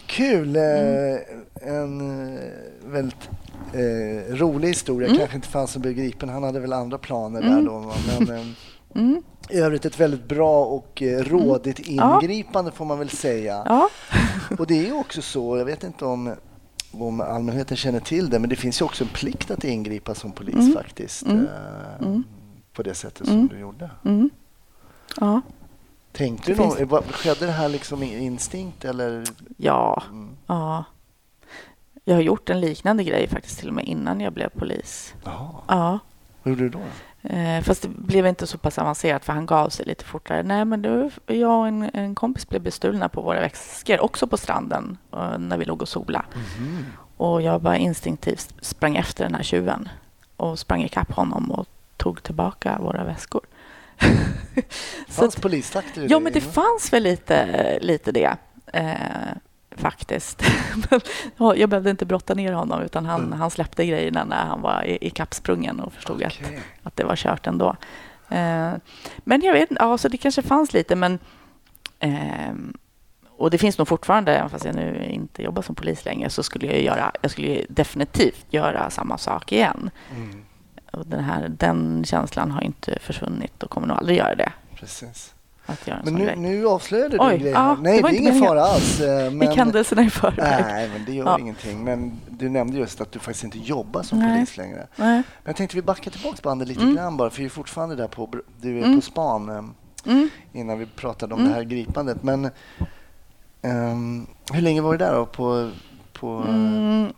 Kul! Mm. Eh, en eh, väldigt eh, rolig historia. Mm. Kanske inte fanns som blev gripen. Han hade väl andra planer där Mm. då. Men eh, mm, i övrigt ett väldigt bra och eh, rådigt Ja. ingripande får man väl säga. ja. Och det är också så, jag vet inte om, om allmänheten känner till det, men det finns ju också en plikt att ingripa som polis Mm. faktiskt. Mm. Mm. På det sättet som Mm. du gjorde. Mm. ja. Tänkte du Det någon, vad- skedde det här liksom i instinkt eller? ja. Mm. Ja. Jag har gjort en liknande grej faktiskt till och med innan jag blev polis. Jaha, Ja. vad gjorde du då? Eh, fast det blev inte så pass avancerat för han gav sig lite fortare. Nej, men du, jag och en, en kompis blev bestulna på våra väskor, också på stranden eh, när vi låg och sola. Mhm. Och jag bara instinktivt sprang efter den här tjuven och sprang ikapp honom och tog tillbaka våra väskor. Fanns att, polistakter i ja, det men det fanns väl lite, lite det. Eh, faktiskt. Ja, jag behövde inte brotta ner honom utan han, Mm. han släppte grejerna när han var i, i kappsprungen och förstod att Okej. att det var kört ändå. Eh, men jag vet ja, så det kanske fanns lite, men ehm, och det finns nog fortfarande, även fast jag nu inte jobbar som polis längre, så skulle jag göra, jag skulle definitivt göra samma sak igen. Mm, den, här, den känslan har inte försvunnit och kommer nog aldrig göra det. precis. Men nu, nu avslöjade du Oj, en grej. ja, här. det Nej, det, var är ingen fara alls. eh, Men, Gick händelserna i förväg? Nej, men det gör Ja. ingenting. Men du nämnde just att du faktiskt inte jobbar som Nej. polis längre. Nej. Men jag tänkte vi backar tillbaka bandet lite Mm. grann bara, för vi är fortfarande där på, du är Mm. på span eh, Mm. innan vi pratade om Mm. det här gripandet. Men ehm, hur länge var du där då? På, på, eh, Mm.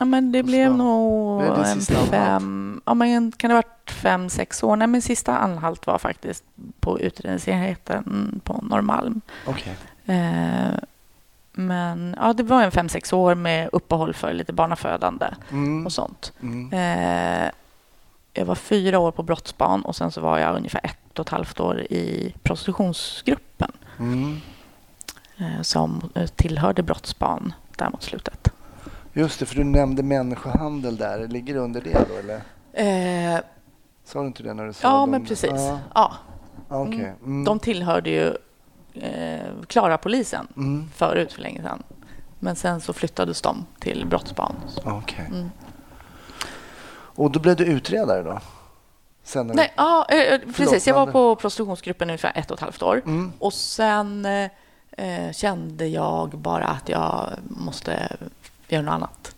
Ja, men det blev nog det en fem, ja, men kan det ha varit fem, sex år? Nej, men sista anhalt var faktiskt på utredningsenheten på Norrmalm. Okej. Eh, men ja, det var en fem, sex år med uppehåll för lite barnafödande Mm. och sånt. Mm. Eh, jag var fyra år på brottsban och sen så var jag ungefär ett och ett halvt år i prostitutionsgruppen Mm. eh, som tillhörde brottsban där mot slutet. Just det, för du nämnde människohandel där. Ligger det under det då eller? Eh, Sa du inte det när du sa ja, dem? men precis. Ja, Ja, okej. Mm. De tillhörde ju eh, Klara-polisen Mm. förut för länge sedan. Men sen så flyttades de till brottsban. Okej. Mm. Och då blev du utredare då? Sen när Nej, ja, eh, precis. Jag var på prostitutionsgruppen ungefär ett och ett halvt år. Mm. Och sen eh, eh, kände jag bara att jag måste göra något annat.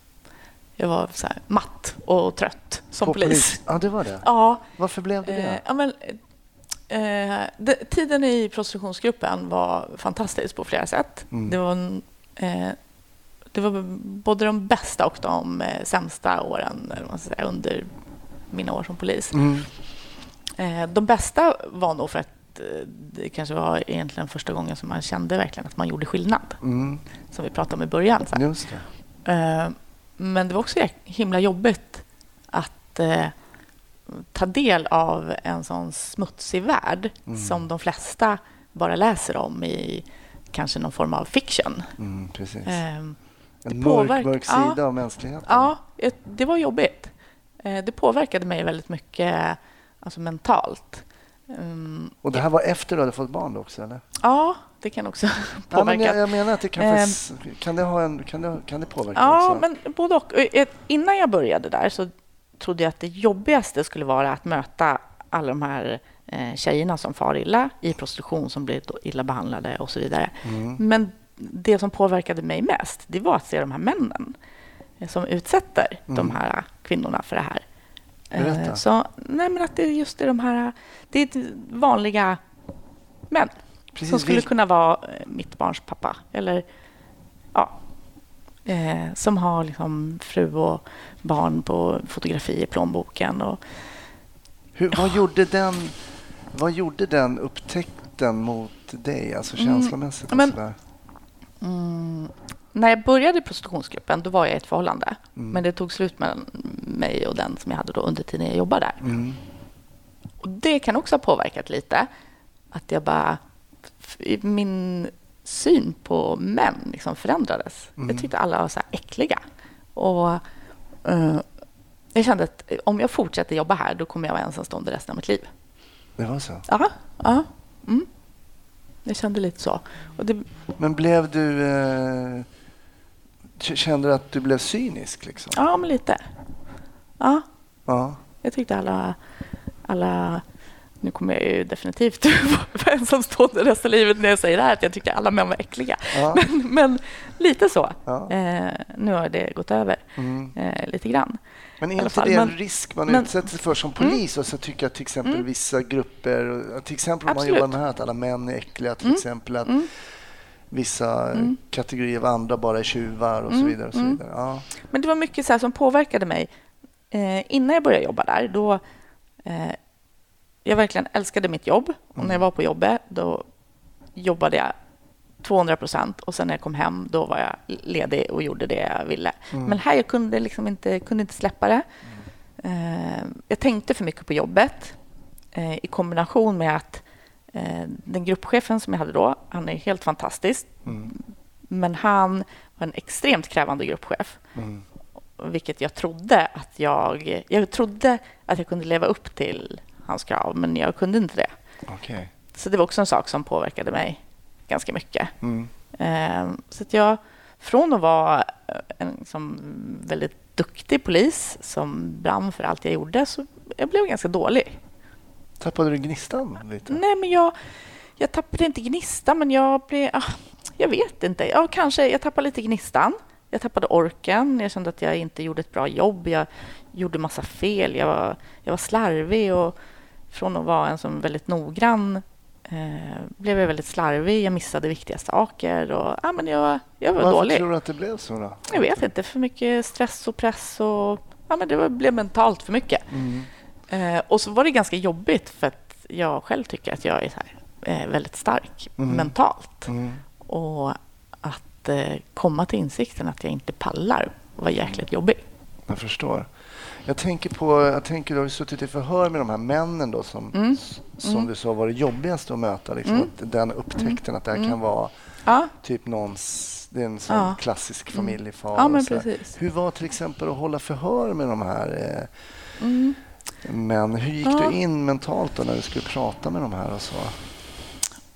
Jag var så här matt och trött som På polis. Ja, det var det. Ja, Varför blev det eh, det? ja, men, eh, det, tiden i prostitutionsgruppen var fantastisk på flera sätt. Mm. Det var, en, eh, det var både de bästa och de eh, sämsta åren eller man ska säga, under mina år som polis. Mm. Eh, de bästa var nog för att eh, det kanske var egentligen första gången som man kände verkligen att man gjorde skillnad. Mm. Som vi pratade om i början. Så Eh, men det var också himla jobbigt att eh, ta del av en sån smutsig värld Mm. som de flesta bara läser om i kanske någon form av fiction. Mm, precis. Eh, en mörk, mörk Ja. sida av mänskligheten. Ja, det var jobbigt. Eh, Det påverkade mig väldigt mycket alltså mentalt. Mm, Och det här var efter du hade fått barn också, eller? Ja, det kan också Ja, men påverka. jag, jag menar att det kan, Ehm. faktiskt- kan, det, ha en, kan, det, kan det påverka Ja, också? men både och. Eh, Innan jag började där så trodde jag att det jobbigaste skulle vara att möta alla de här eh, tjejerna som far illa i prostitution, som blir illa behandlade och så vidare. Mm. Men det som påverkade mig mest, det var att se de här männen eh, som utsätter de Mm. här kvinnorna för det här. Eh, Berätta. Så, nej, men att det är just det, de här... Det är vanliga män Precis, som skulle kunna vara eh, mitt barns pappa. Eller, ja, eh, som har liksom fru och barn på fotografi i plånboken. Och, Hur, vad, gjorde den, vad gjorde den upptäckten mot dig, alltså Mm, känslomässigt? Och men- mm, när jag började i prostitutionsgruppen då var jag i ett förhållande. Mm. Men det tog slut mellan mig och den som jag hade då under tiden jag jobbade där. Mm. Och det kan också ha påverkat lite. Att jag bara... Min syn på män liksom förändrades. Mm. Jag tyckte alla var så här äckliga. Och eh, jag kände att om jag fortsätter jobba här då kommer jag vara ensamstående resten av mitt liv. Det var så. Ja, ja. Mm. Jag kände lite så. Det, Men blev du... Eh, kände du att du blev cynisk? Liksom? ja, men lite. Ja, Ja. jag tyckte alla... alla nu kommer jag ju definitivt vara ensamstående resten av livet när jag säger det här, att jag tyckte alla män var äckliga. ja. Men, men lite så. ja. Eh, nu har det gått över Mm. eh, lite grann. Men är inte det en men- risk man men- utsätter sig för som polis? Och så tycker jag till exempel Mm. vissa grupper, till exempel om man jobbar med här att alla män är äckliga, till Mm. exempel att Mm. Vissa Mm. kategorier av andra bara är tjuvar och så Mm. vidare. Och så Mm. vidare. Ja. Men det var mycket så här som påverkade mig. Eh, innan jag började jobba där, då... Eh, jag verkligen älskade mitt jobb. Och Mm. när jag var på jobbet, då jobbade jag 200 procent. Och sen när jag kom hem, då var jag ledig och gjorde det jag ville. Mm. Men här jag kunde liksom inte, kunde inte släppa det. Eh, jag tänkte för mycket på jobbet eh, i kombination med att den gruppchefen som jag hade då, han är helt fantastisk. Mm. Men han var en extremt krävande gruppchef Mm. vilket jag trodde att jag... Jag trodde att jag kunde leva upp till hans krav, men jag kunde inte det. Okej. Så det var också en sak som påverkade mig ganska mycket. Mm. Eh, Så att jag, från att vara en liksom väldigt duktig polis som brann för allt jag gjorde, så jag blev ganska dålig. Tappade du gnistan lite? Nej, men jag, jag tappade inte gnistan, men jag blev... Ah, jag vet inte. Ja, kanske jag tappade lite gnistan. Jag tappade orken. Jag kände att jag inte gjorde ett bra jobb. Jag gjorde massa fel. Jag var, jag var slarvig och från att vara en som väldigt noggrann eh, blev jag väldigt slarvig. Jag missade viktiga saker och ja, men jag, jag var Varför dålig. tror du att det blev så då? Jag vet inte. För mycket stress och press och ja, men det blev mentalt för mycket. Mm. Eh, och så var det ganska jobbigt för att jag själv tycker att jag är här, eh, väldigt stark Mm. mentalt. Mm. Och att eh, komma till insikten att jag inte pallar var jäkligt jobbigt. Jag förstår. Jag tänker på, jag tänker du har suttit i förhör med de här männen då som, Mm. som Mm. du sa var det jobbigaste att möta. Liksom, Mm. att den upptäckten att det här Mm. kan vara Ja, typ någons, det är en sån Ja. klassisk familjefar. ja. Hur var till exempel att hålla förhör med de här eh, Mm. Männen? Hur gick Ja. du in mentalt då när du skulle prata med de här och så?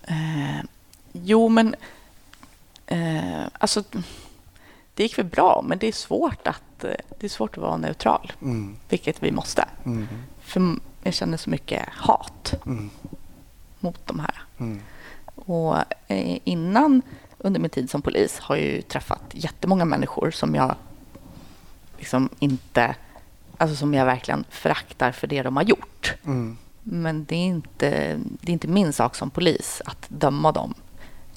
Eh, jo, men eh, alltså, det gick väl bra, men det är svårt att, det är svårt att vara neutral, Mm. vilket vi måste. Mm. För jag känner så mycket hat Mm. mot de här. Mm. Och eh, innan, under min tid som polis, har jag ju träffat jättemånga människor som jag liksom inte... Alltså som jag verkligen föraktar för det de har gjort. Mm. Men det är inte, det är inte min sak som polis att döma dem.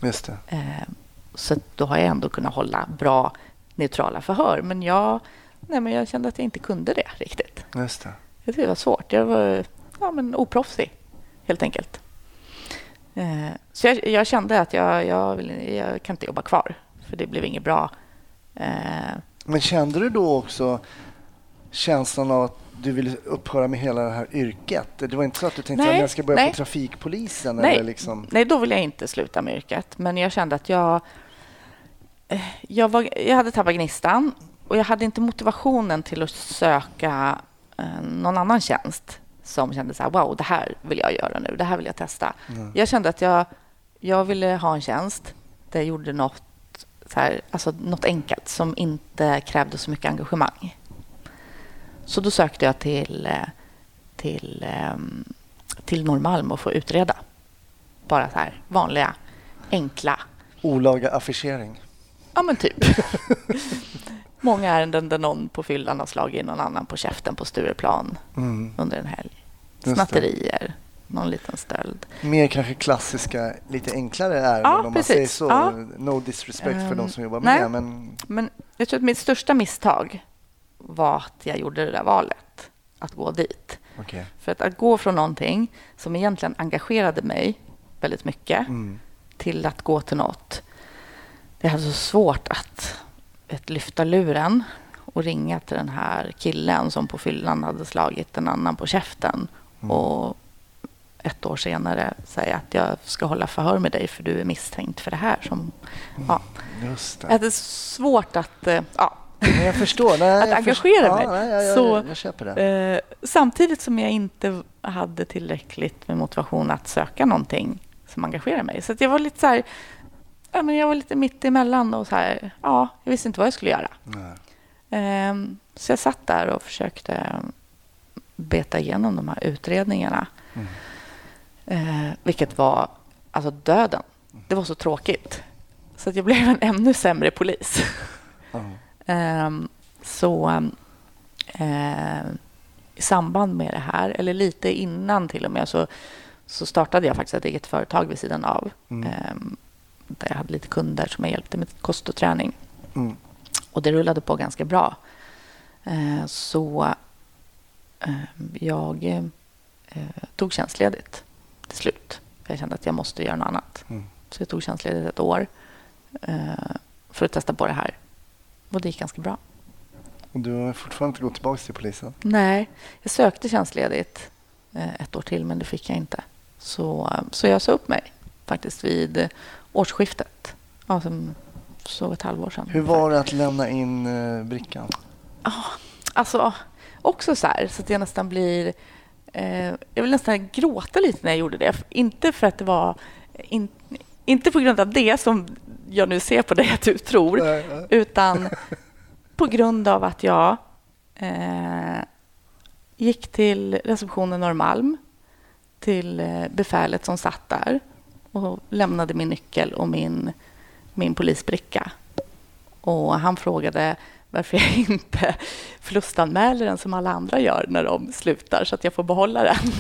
Just det. Eh, så då har jag ändå kunnat hålla bra neutrala förhör. Men jag, nej, men jag kände att jag inte kunde det riktigt. Just det. Jag tyckte det var svårt. Jag var ja, men oproffsig, helt enkelt. Eh, så jag, jag kände att jag, jag, vill, jag kan inte jobba kvar, för det blev inget bra. Eh, Men kände du då också känslan av att du ville upphöra med hela det här yrket? Det var inte så att du tänkte att jag ska börja nej. på trafikpolisen? Nej, Eller liksom... nej, då ville jag inte sluta med yrket. Men jag kände att jag... eh, Jag, var, jag hade tappat gnistan och jag hade inte motivationen till att söka eh, någon annan tjänst som kände så här, wow, det här vill jag göra nu, det här vill jag testa. Jag kände att jag, jag ville ha en tjänst där jag gjorde något, så här, alltså något enkelt som inte krävde så mycket engagemang. Så då sökte jag till, eh, till, ehm, till Norrmalm och få utreda. Bara så här vanliga, enkla, Olaga affischering? ja men typ. Många ärenden där någon på fyllan har slagit någon annan på käften på Stureplan Mm. under en helg. Snatterier, någon liten stöld. Mer kanske klassiska, lite enklare ärenden Ja, om man precis. säger så. Ja. No disrespect för Ehm, de som jobbar med nej. det. Men Men jag tror att mitt största misstag var att jag gjorde det där valet, att gå dit. okej. För att, att gå från någonting som egentligen engagerade mig väldigt mycket Mm. till att gå till något. Det är så svårt att, att lyfta luren och ringa till den här killen som på fyllan hade slagit en annan på käften Mm. och ett år senare säga att jag ska hålla förhör med dig för du är misstänkt för det här. Som, ja. Just Jag det. hade svårt att... eh, Ja, Men jag förstår. Nej, Att jag engagera mig. Ja, nej, jag, Så, jag. Eh, samtidigt som jag inte hade tillräckligt med motivation att söka någonting som engagerar mig. Så jag var lite så här, ja, men jag var lite mitt emellan och så här, ja, jag visste inte vad jag skulle göra. Ehm, så jag satt där och försökte beta igenom de här utredningarna. Mm. Eh, vilket var alltså döden. Det var så tråkigt. Så att jag blev en ännu sämre polis. Ja. Ehm, så ehm, i samband med det här, eller lite innan till och med, så, så startade jag faktiskt ett eget företag vid sidan av. Mm. Ehm, där jag hade lite kunder som jag hjälpte med kost och träning. Mm. Och det rullade på ganska bra. Eh, så eh, jag eh, tog tjänstledigt till slut. Jag kände att jag måste göra något annat. Mm. Så jag tog tjänstledigt ett år eh, för att testa på det här. Och det gick ganska bra. Och du har fortfarande inte gått tillbaka till polisen? Nej, jag sökte tjänstledigt eh, ett år till, men det fick jag inte. Så, eh, så jag sa upp mig faktiskt vid årsskiftet. Som, så ett halvår sedan. Hur var det att lämna in eh, brickan? Alltså, också så här, så att jag nästan blir... Eh, jag vill nästan gråta lite när jag gjorde det. Inte för att det var... In, inte på grund av det som jag nu ser på dig att du tror, Nej, nej. utan på grund av att jag eh, gick till receptionen Norrmalm, till eh, befälet som satt där och lämnade min nyckel och min, min polisbricka. Och han frågade varför jag inte förlustanmäler den som alla andra gör när de slutar så att jag får behålla den.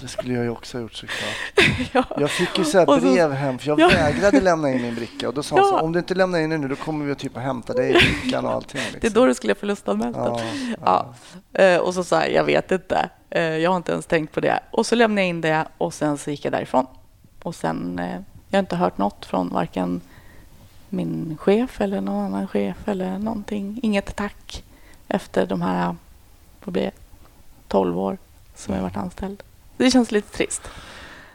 Det skulle jag ju också ha gjort såklart. ja. Jag fick ju så här brev hem för jag Ja. vägrade lämna in min bricka. Och då sa han så Ja. om du inte lämnar in den nu då kommer vi att typ hämta dig i brickan och allting. Liksom. Det är då du skulle förlustanmält den. Ja, ja. Ja. Eh, Och så sa jag, jag vet inte. Eh, Jag har inte ens tänkt på det. Och så lämnade jag in det och sen så gick jag därifrån. Och sen, eh, jag har inte hört något från varken min chef eller någon annan chef eller någonting. Inget tack efter de här, vad blir det, 12 år som jag varit anställd. Det känns lite trist.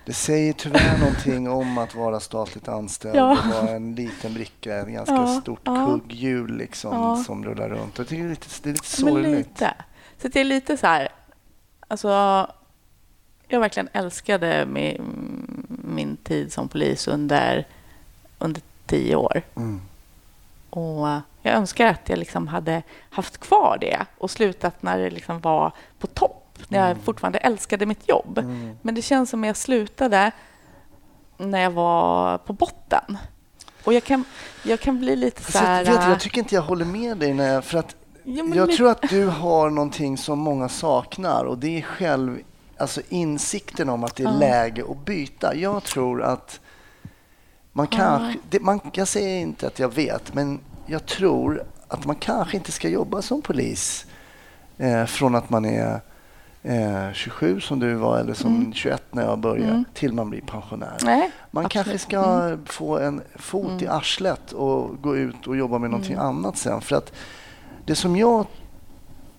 Det säger tyvärr någonting om att vara statligt anställd Ja. och vara en liten bricka, ett ganska Ja, stort ja. kugghjul liksom, Ja. som rullar runt. Jag tycker det är lite, det är lite Men sorgligt. lite. Så jag är lite så här... Alltså, jag verkligen älskade min, min tid som polis under, under tio år. Mm. Och jag önskar att jag liksom hade haft kvar det och slutat när det liksom var på topp. När jag Mm. fortfarande älskade mitt jobb. Mm. Men det känns som jag slutade när jag var på botten. Och jag kan, jag kan bli lite så Fast här... jag, vet, jag tycker inte jag håller med dig. När jag, för att Ja, jag lite- tror att du har någonting som många saknar och det är själv alltså insikten om att det är Ja. läge att byta. Jag tror att man kanske, det, man, jag säger inte att jag vet, men jag tror att man kanske inte ska jobba som polis eh, från att man är eh, 27 som du var eller som Mm. 21 när jag började Mm. till man blir pensionär. Nej, Man absolut. kanske ska få en fot i Mm. arslet och gå ut och jobba med någonting Mm. annat sen. För att det som jag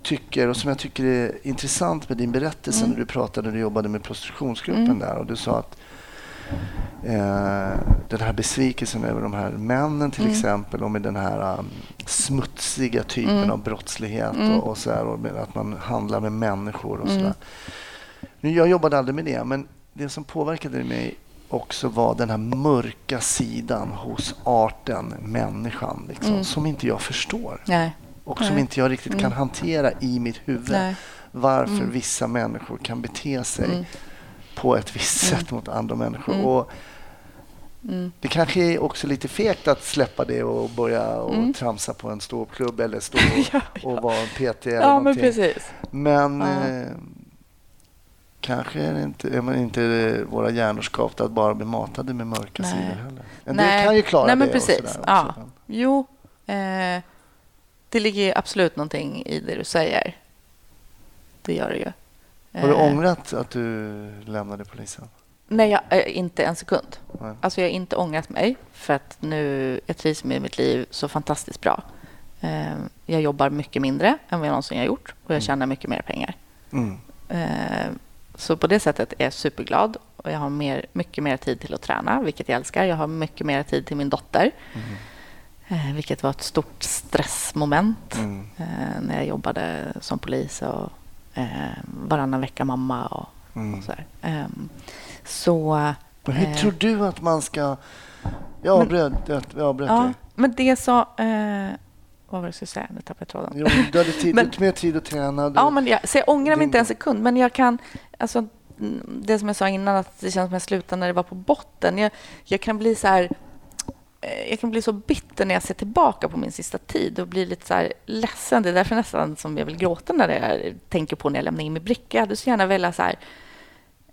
tycker och som jag tycker är intressant med din berättelse Mm. när du pratade när du jobbade med prostitutionsgruppen Mm. där och du sa att eh, den här besvikelsen över de här männen till Mm. exempel och med den här um, smutsiga typen Mm. av brottslighet Mm. och, och, så här, och att man handlar med människor och Mm. sådär. Nu, jag jobbade aldrig med det, men det som påverkade mig också var den här mörka sidan hos arten, människan, liksom, Mm. som inte jag förstår Nej. och som Nej. inte jag riktigt kan Mm. hantera i mitt huvud. Nej. Varför Mm. vissa människor kan bete sig Mm. På ett visst Mm. sätt mot andra människor. Mm. Och Mm. det kanske är också lite fegt att släppa det och börja och tramsa på en ståuppklubb eller stå Ja, och, och vara en PT eller Ja, men någonting. precis. Men Ja. eh, kanske är, det inte, är man inte våra hjärnor skapta att bara bli matade med mörka Nej. sidor heller. En Nej. del kan ju klara Nej, men det. precis. Ja. Jo, eh, det ligger absolut någonting i det du säger. Det gör det ju. Har du Eh, ångrat att du lämnade polisen? Nej, jag, eh, inte en sekund. Nej. Alltså jag har inte ångrat mig för att nu jag trivs med mitt liv så fantastiskt bra. Eh, jag jobbar mycket mindre än vad jag någonsin har gjort och jag Mm. tjänar mycket mer pengar. Mm. Så på det sättet är jag superglad och jag har mer, mycket mer tid till att träna, vilket jag älskar. Jag har mycket mer tid till min dotter, Mm. vilket var ett stort stressmoment Mm. när jag jobbade som polis och varannan vecka mamma och, Mm. och så där. Ehm, så Men hur Eh. tror du att man ska... Jag avbröt, jag avbröt ja, dig. men det så... Eh, vad var det jag skulle säga? Nu tappade jag tråden. Jo, du hade tid, Men- mer tid att träna. Du, Ja, men jag, så jag ångrar mig Din- inte en sekund, men jag kan... Alltså, mm, det som jag sa innan, att det känns som jag slutade när det var på botten. Jag, jag kan bli så här... eh, Jag kan bli så bitter när jag ser tillbaka på min sista tid och blir lite så här ledsen. Det är därför nästan som jag vill gråta när jag tänker på när jag lämnar in min bricka. Jag hade så gärna velat så här...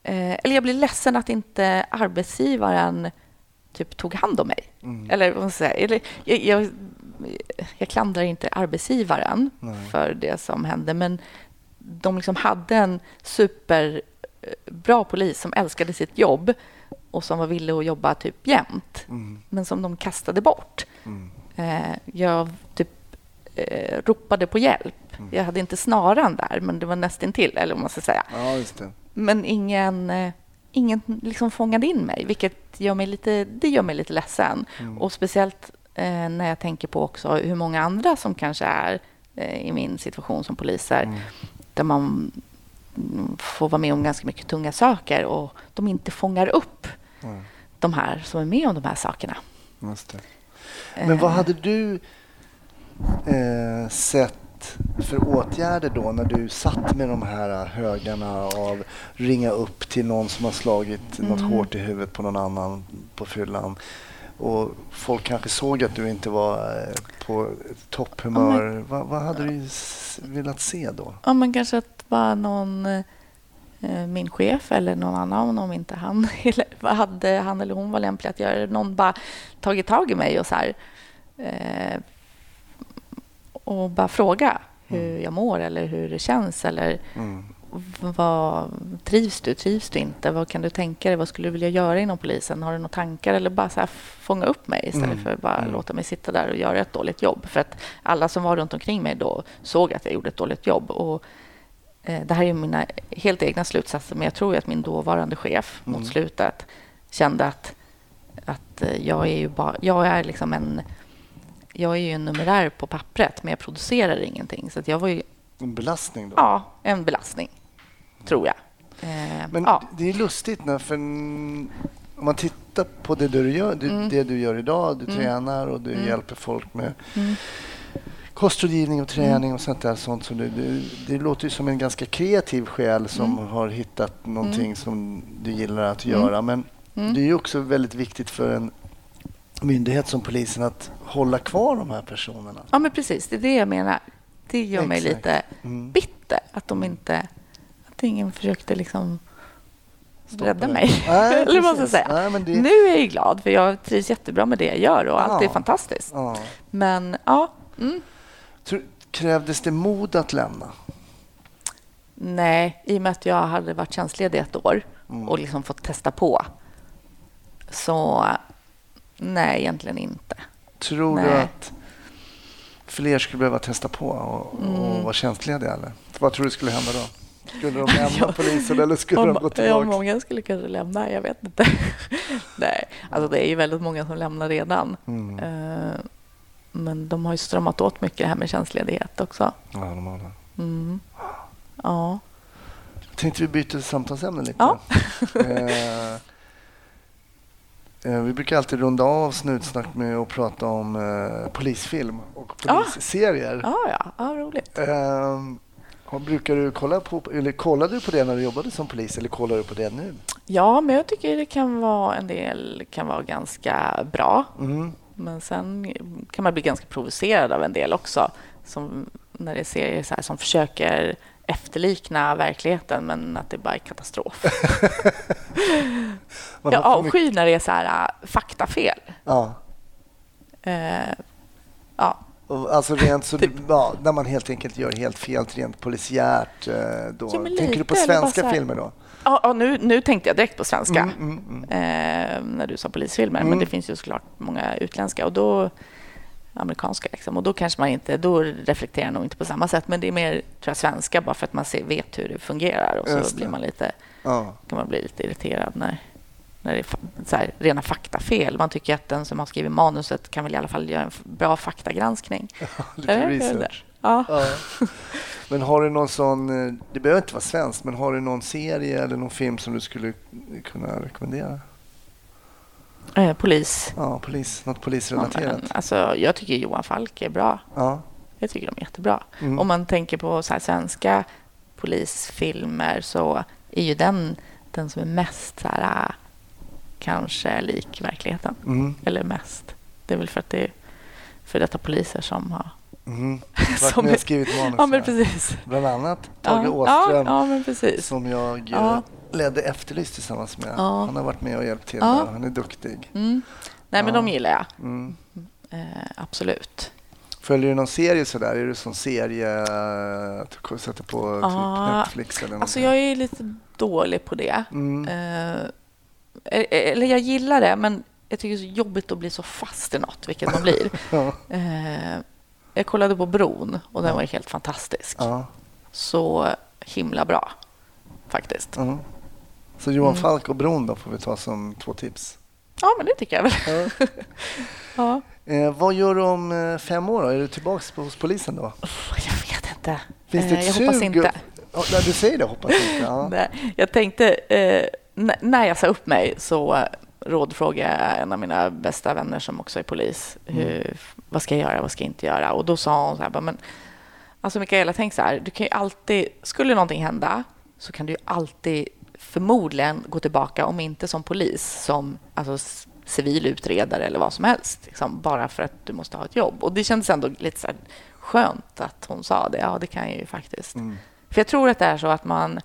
Eh, eller jag blir ledsen att inte arbetsgivaren typ tog hand om mig. Mm. Eller vad man ska säga. Eller, jag, jag, jag klandrar inte arbetsgivaren Nej. för det som hände, men de liksom hade en superbra polis som älskade sitt jobb och som var villig att jobba typ jämt, Mm. men som de kastade bort. Mm. Eh, jag typ eh, ropade på hjälp. Mm. Jag hade inte snaran där, men det var nästintill, eller vad man ska säga. Ja. Men ingen, eh, ingen liksom fångade in mig, vilket gör mig lite, det gör mig lite ledsen. Mm. Och speciellt när jag tänker på också hur många andra som kanske är i min situation som poliser, Mm. där man får vara med om ganska mycket tunga saker och de inte fångar upp Mm. de här som är med om de här sakerna. Men vad Eh, hade du eh, sett för åtgärder då när du satt med de här högarna av ringa upp till någon som har slagit något Mm. hårt i huvudet på någon annan på fyllan och folk kanske såg att du inte var eh, på topphumör. vad, vad hade du velat se då? Ja, men kanske att bara någon, eh, min chef eller någon annan, om inte han, eller vad hade han eller hon var lämplig att göra det, någon bara tagit tag i mig och så här eh, och bara fråga hur jag mår eller hur det känns eller Mm. vad trivs du, trivs du inte, vad kan du tänka dig, vad skulle du vilja göra inom polisen, har du några tankar eller bara så här fånga upp mig istället Mm. för att bara Mm. låta mig sitta där och göra ett dåligt jobb. För att alla som var runt omkring mig då såg att jag gjorde ett dåligt jobb. Och det här är mina helt egna slutsatser, men jag tror att min dåvarande chef Mm. mot slutet kände att, att eh, jag är ju bara, jag är liksom en jag är ju en numerär på pappret, men jag producerar ingenting. Så att jag var ju En belastning då? ja, en belastning, tror jag. Eh, Men ja. det är lustigt när, för om man tittar på det du gör, du, Mm. det du gör idag, du Mm. tränar och du Mm. hjälper folk med Mm. Kostrådgivning och träning och sånt där. Sånt som du, du, det låter ju som en ganska kreativ själ som Mm. har hittat någonting Mm. som du gillar att Mm. göra. Men Mm. det är ju också väldigt viktigt för en myndighet som polisen att hålla kvar de här personerna. Ja, men precis. Det är det jag menar. Det gör mig Exakt. lite Mm. bitter att de inte... Att ingen försökte liksom rädda det. mig. Nej, Eller vad ska precis. säga. Nej, det, Nu är jag glad, för jag trivs jättebra med det jag gör och allt är Ja. fantastiskt. ja. Men ja, mm. Krävdes det mod att lämna? nej, i och med att jag hade varit tjänstledig ett år Mm. och liksom fått testa på. Så nej, egentligen inte. Tror du Nej. att fler skulle behöva testa på och, och vara tjänstlediga? Eller? Vad tror du skulle hända då? Skulle de lämna polisen eller skulle de gå Om, ja, tillbaka? många skulle kanske lämna, jag vet inte. nej, alltså det är ju väldigt många som lämnar redan. Mm. Eh, Men de har ju stramat åt mycket det här med tjänstledighet också. Ja, de har det. Mm. Ja. Jag tänkte vi byter samtalsämne lite. Ja. eh, eh, vi brukar alltid runda av Snutsnack med att prata om eh, polisfilm och Ja. polisserier. Ja, ja, ja, roligt. Eh, brukar du kolla på, eller kollade du på det när du jobbade som polis eller kollar du på det nu? Ja, men jag tycker det kan vara en del kan vara ganska bra. Mm. Men sen kan man bli ganska provocerad av en del också. Som när det är serier så här, som försöker efterlikna verkligheten men att det bara är katastrof. Jag avskyr när det är så här äh, faktafel. Ja. Eh, ja, Alltså rent så, Typ. ja, när man helt enkelt gör helt fel rent polisiärt. eh, Då. Ja, Tänker du på lite, eller bara svenska filmer då? Ja, ja nu, nu tänkte jag direkt på svenska. Mm, mm, mm. eh, när du sa polisfilmer. Mm. Men det finns ju såklart många utländska och då amerikanska. Liksom. Och då kanske man inte, då reflekterar jag nog inte på samma sätt. Men det är mer tror jag, svenska bara för att man ser, vet hur det fungerar. Och så blir man lite, Ja. kan man bli lite irriterad när, när det är så här, rena faktafel. Man tycker att den som har skrivit manuset kan väl i alla fall göra en bra faktagranskning. Lite Eller? research. Ja. Ja. Men har du någon sån, eh, det behöver inte vara svensk, men har du någon serie eller någon film som du skulle kunna rekommendera? Eh, polis. Ja, polis, något Ja, polisrelaterat. men, alltså, jag tycker Johan Falk är bra. Ja. Jag tycker de är jättebra. Mm. Om man tänker på så här svenska polisfilmer så är ju den den som är mest så här, äh, kanske lik verkligheten. Mm. Eller mest. Det är väl för att det är för detta poliser som har... Mm. Som Som jag är- skrivit manus. Ja, men precis. Bland annat Tage ja, Åström Ja, ja, som jag eh, ledde Efterlyst tillsammans med. Han har varit med och hjälpt till. Han är duktig. Mm. Nej, men de gillar jag. Mm. Eh, absolut. Följer du någon serie sådär? Är du sån serie eh, att du sätter på typ Netflix eller något? Alltså, jag är lite dålig på det. Mm. Eh, eller jag gillar det, men jag tycker det är så jobbigt att bli så fast i något, vilket man blir. Eh, jag kollade på Bron och den var helt fantastisk. Ja. Så himla bra, faktiskt. Ja. Så Johan Mm. Falk och Bron då får vi ta som två tips. Ja, men det tycker jag väl. Ja. Ja. Eh, vad gör du om eh, fem år? Då? Är du tillbaka på, hos polisen då? Uff, Jag vet inte. Finns det Eh, jag hoppas inte. Ja, du säger det, hoppas inte. Ja. Jag tänkte, eh, när jag sa upp mig så rådfrågade jag en av mina bästa vänner som också är polis. Hur, Vad ska jag göra, vad ska jag inte göra? Och då sa hon så här, men alltså Mikaela, tänk så här, du kan ju alltid, skulle någonting hända så kan du ju alltid förmodligen gå tillbaka, om inte som polis, som alltså, civil utredare eller vad som helst, liksom, bara för att du måste ha ett jobb. Och det kändes ändå lite så skönt att hon sa det. Ja, det kan jag ju faktiskt. Mm. För jag tror att det är så att man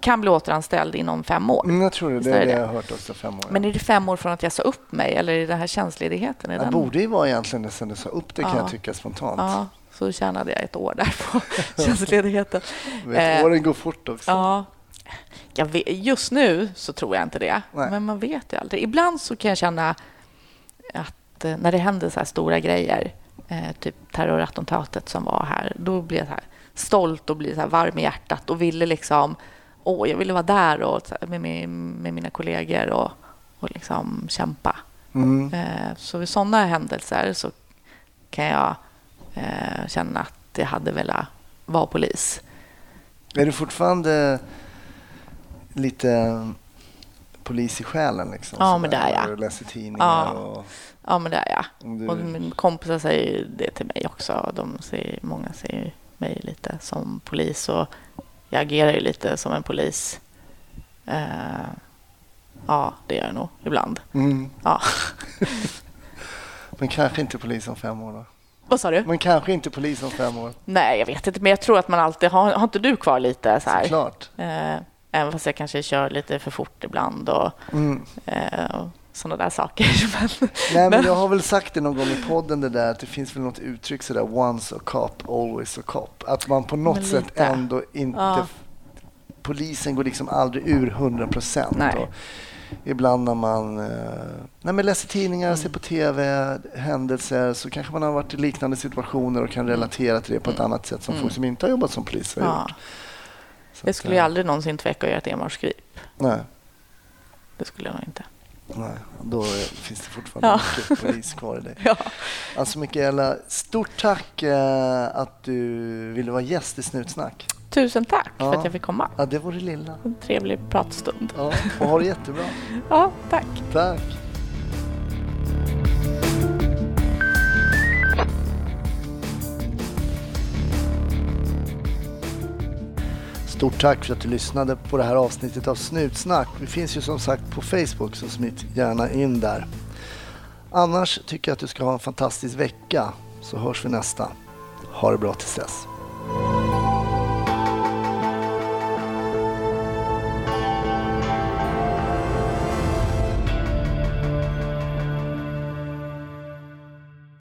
kan bli återanställd inom fem år. Jag tror det. Det är det jag har hört också. Fem år. Men är det fem år från att jag sa upp mig eller är det här tjänstledigheten? Är det den... borde ju vara egentligen det sen du sa upp det kan Ja. jag tycka spontant. Ja, så tjänade jag ett år där på tjänstledigheten. Vet, Eh, åren går fort också. Ja, jag vet, just nu så tror jag inte det, Nej. men man vet ju aldrig. Ibland så kan jag känna att eh, när det händer så här stora grejer, eh, typ terrorattentatet som var här, då blir jag så här stolt och blir så varm i hjärtat och ville liksom, åh, jag ville vara där och, med, med, med mina kollegor och, och liksom kämpa. Mm. Eh, så vid sådana händelser så kan jag eh, känna att jag hade velat vara polis. Är du fortfarande lite polis i själen? Liksom, Ja, men det är jag. Du läser tidningar Ja. och... Ja, men det är jag. Du... Och min kompisar säger det till mig också. De ser, många ser mig lite som polis och jag agerar ju lite som en polis. Eh, ja, det gör jag nog ibland. Mm. Ja. Men kanske inte polis om fem år då? Vad sa du? Men kanske inte polis om fem år. Nej, jag vet inte, men jag tror att man alltid har... Har inte du kvar lite så här? Såklart. Eh, även fast jag kanske kör lite för fort ibland och Mm. eh, sådana där saker. Men, Nej, men jag har väl sagt det någon gång i podden det där att det finns väl något uttryck sådär once a cop, always a cop. Att man på något sätt ändå inte... Ja. Polisen går liksom aldrig ur 100 procent. Ibland när man eh, nej, men läser tidningar, ser på TV, händelser så kanske man har varit i liknande situationer och kan relatera till det på ett annat sätt som folk som inte har jobbat som polis har Mm. ja. gjort. Så Jag att, skulle ju eh, aldrig någonsin tveka att göra ett enmansgrip. Nej, Det skulle jag nog inte. Nej, då finns det fortfarande Ja. mycket polis kvar i dig. Ja. Alltså Mikaela, stort tack eh, att du ville vara gäst i Snutsnack. Tusen tack för Ja. att jag fick komma. Ja, det var det lilla. En trevlig pratstund. Ja, och ha det jättebra. Ja, tack. Tack. Stort tack för att du lyssnade på det här avsnittet av Snutsnack. Vi finns ju som sagt på Facebook så smit gärna in där. Annars tycker jag att du ska ha en fantastisk vecka så hörs vi nästa. Ha det bra tills dess.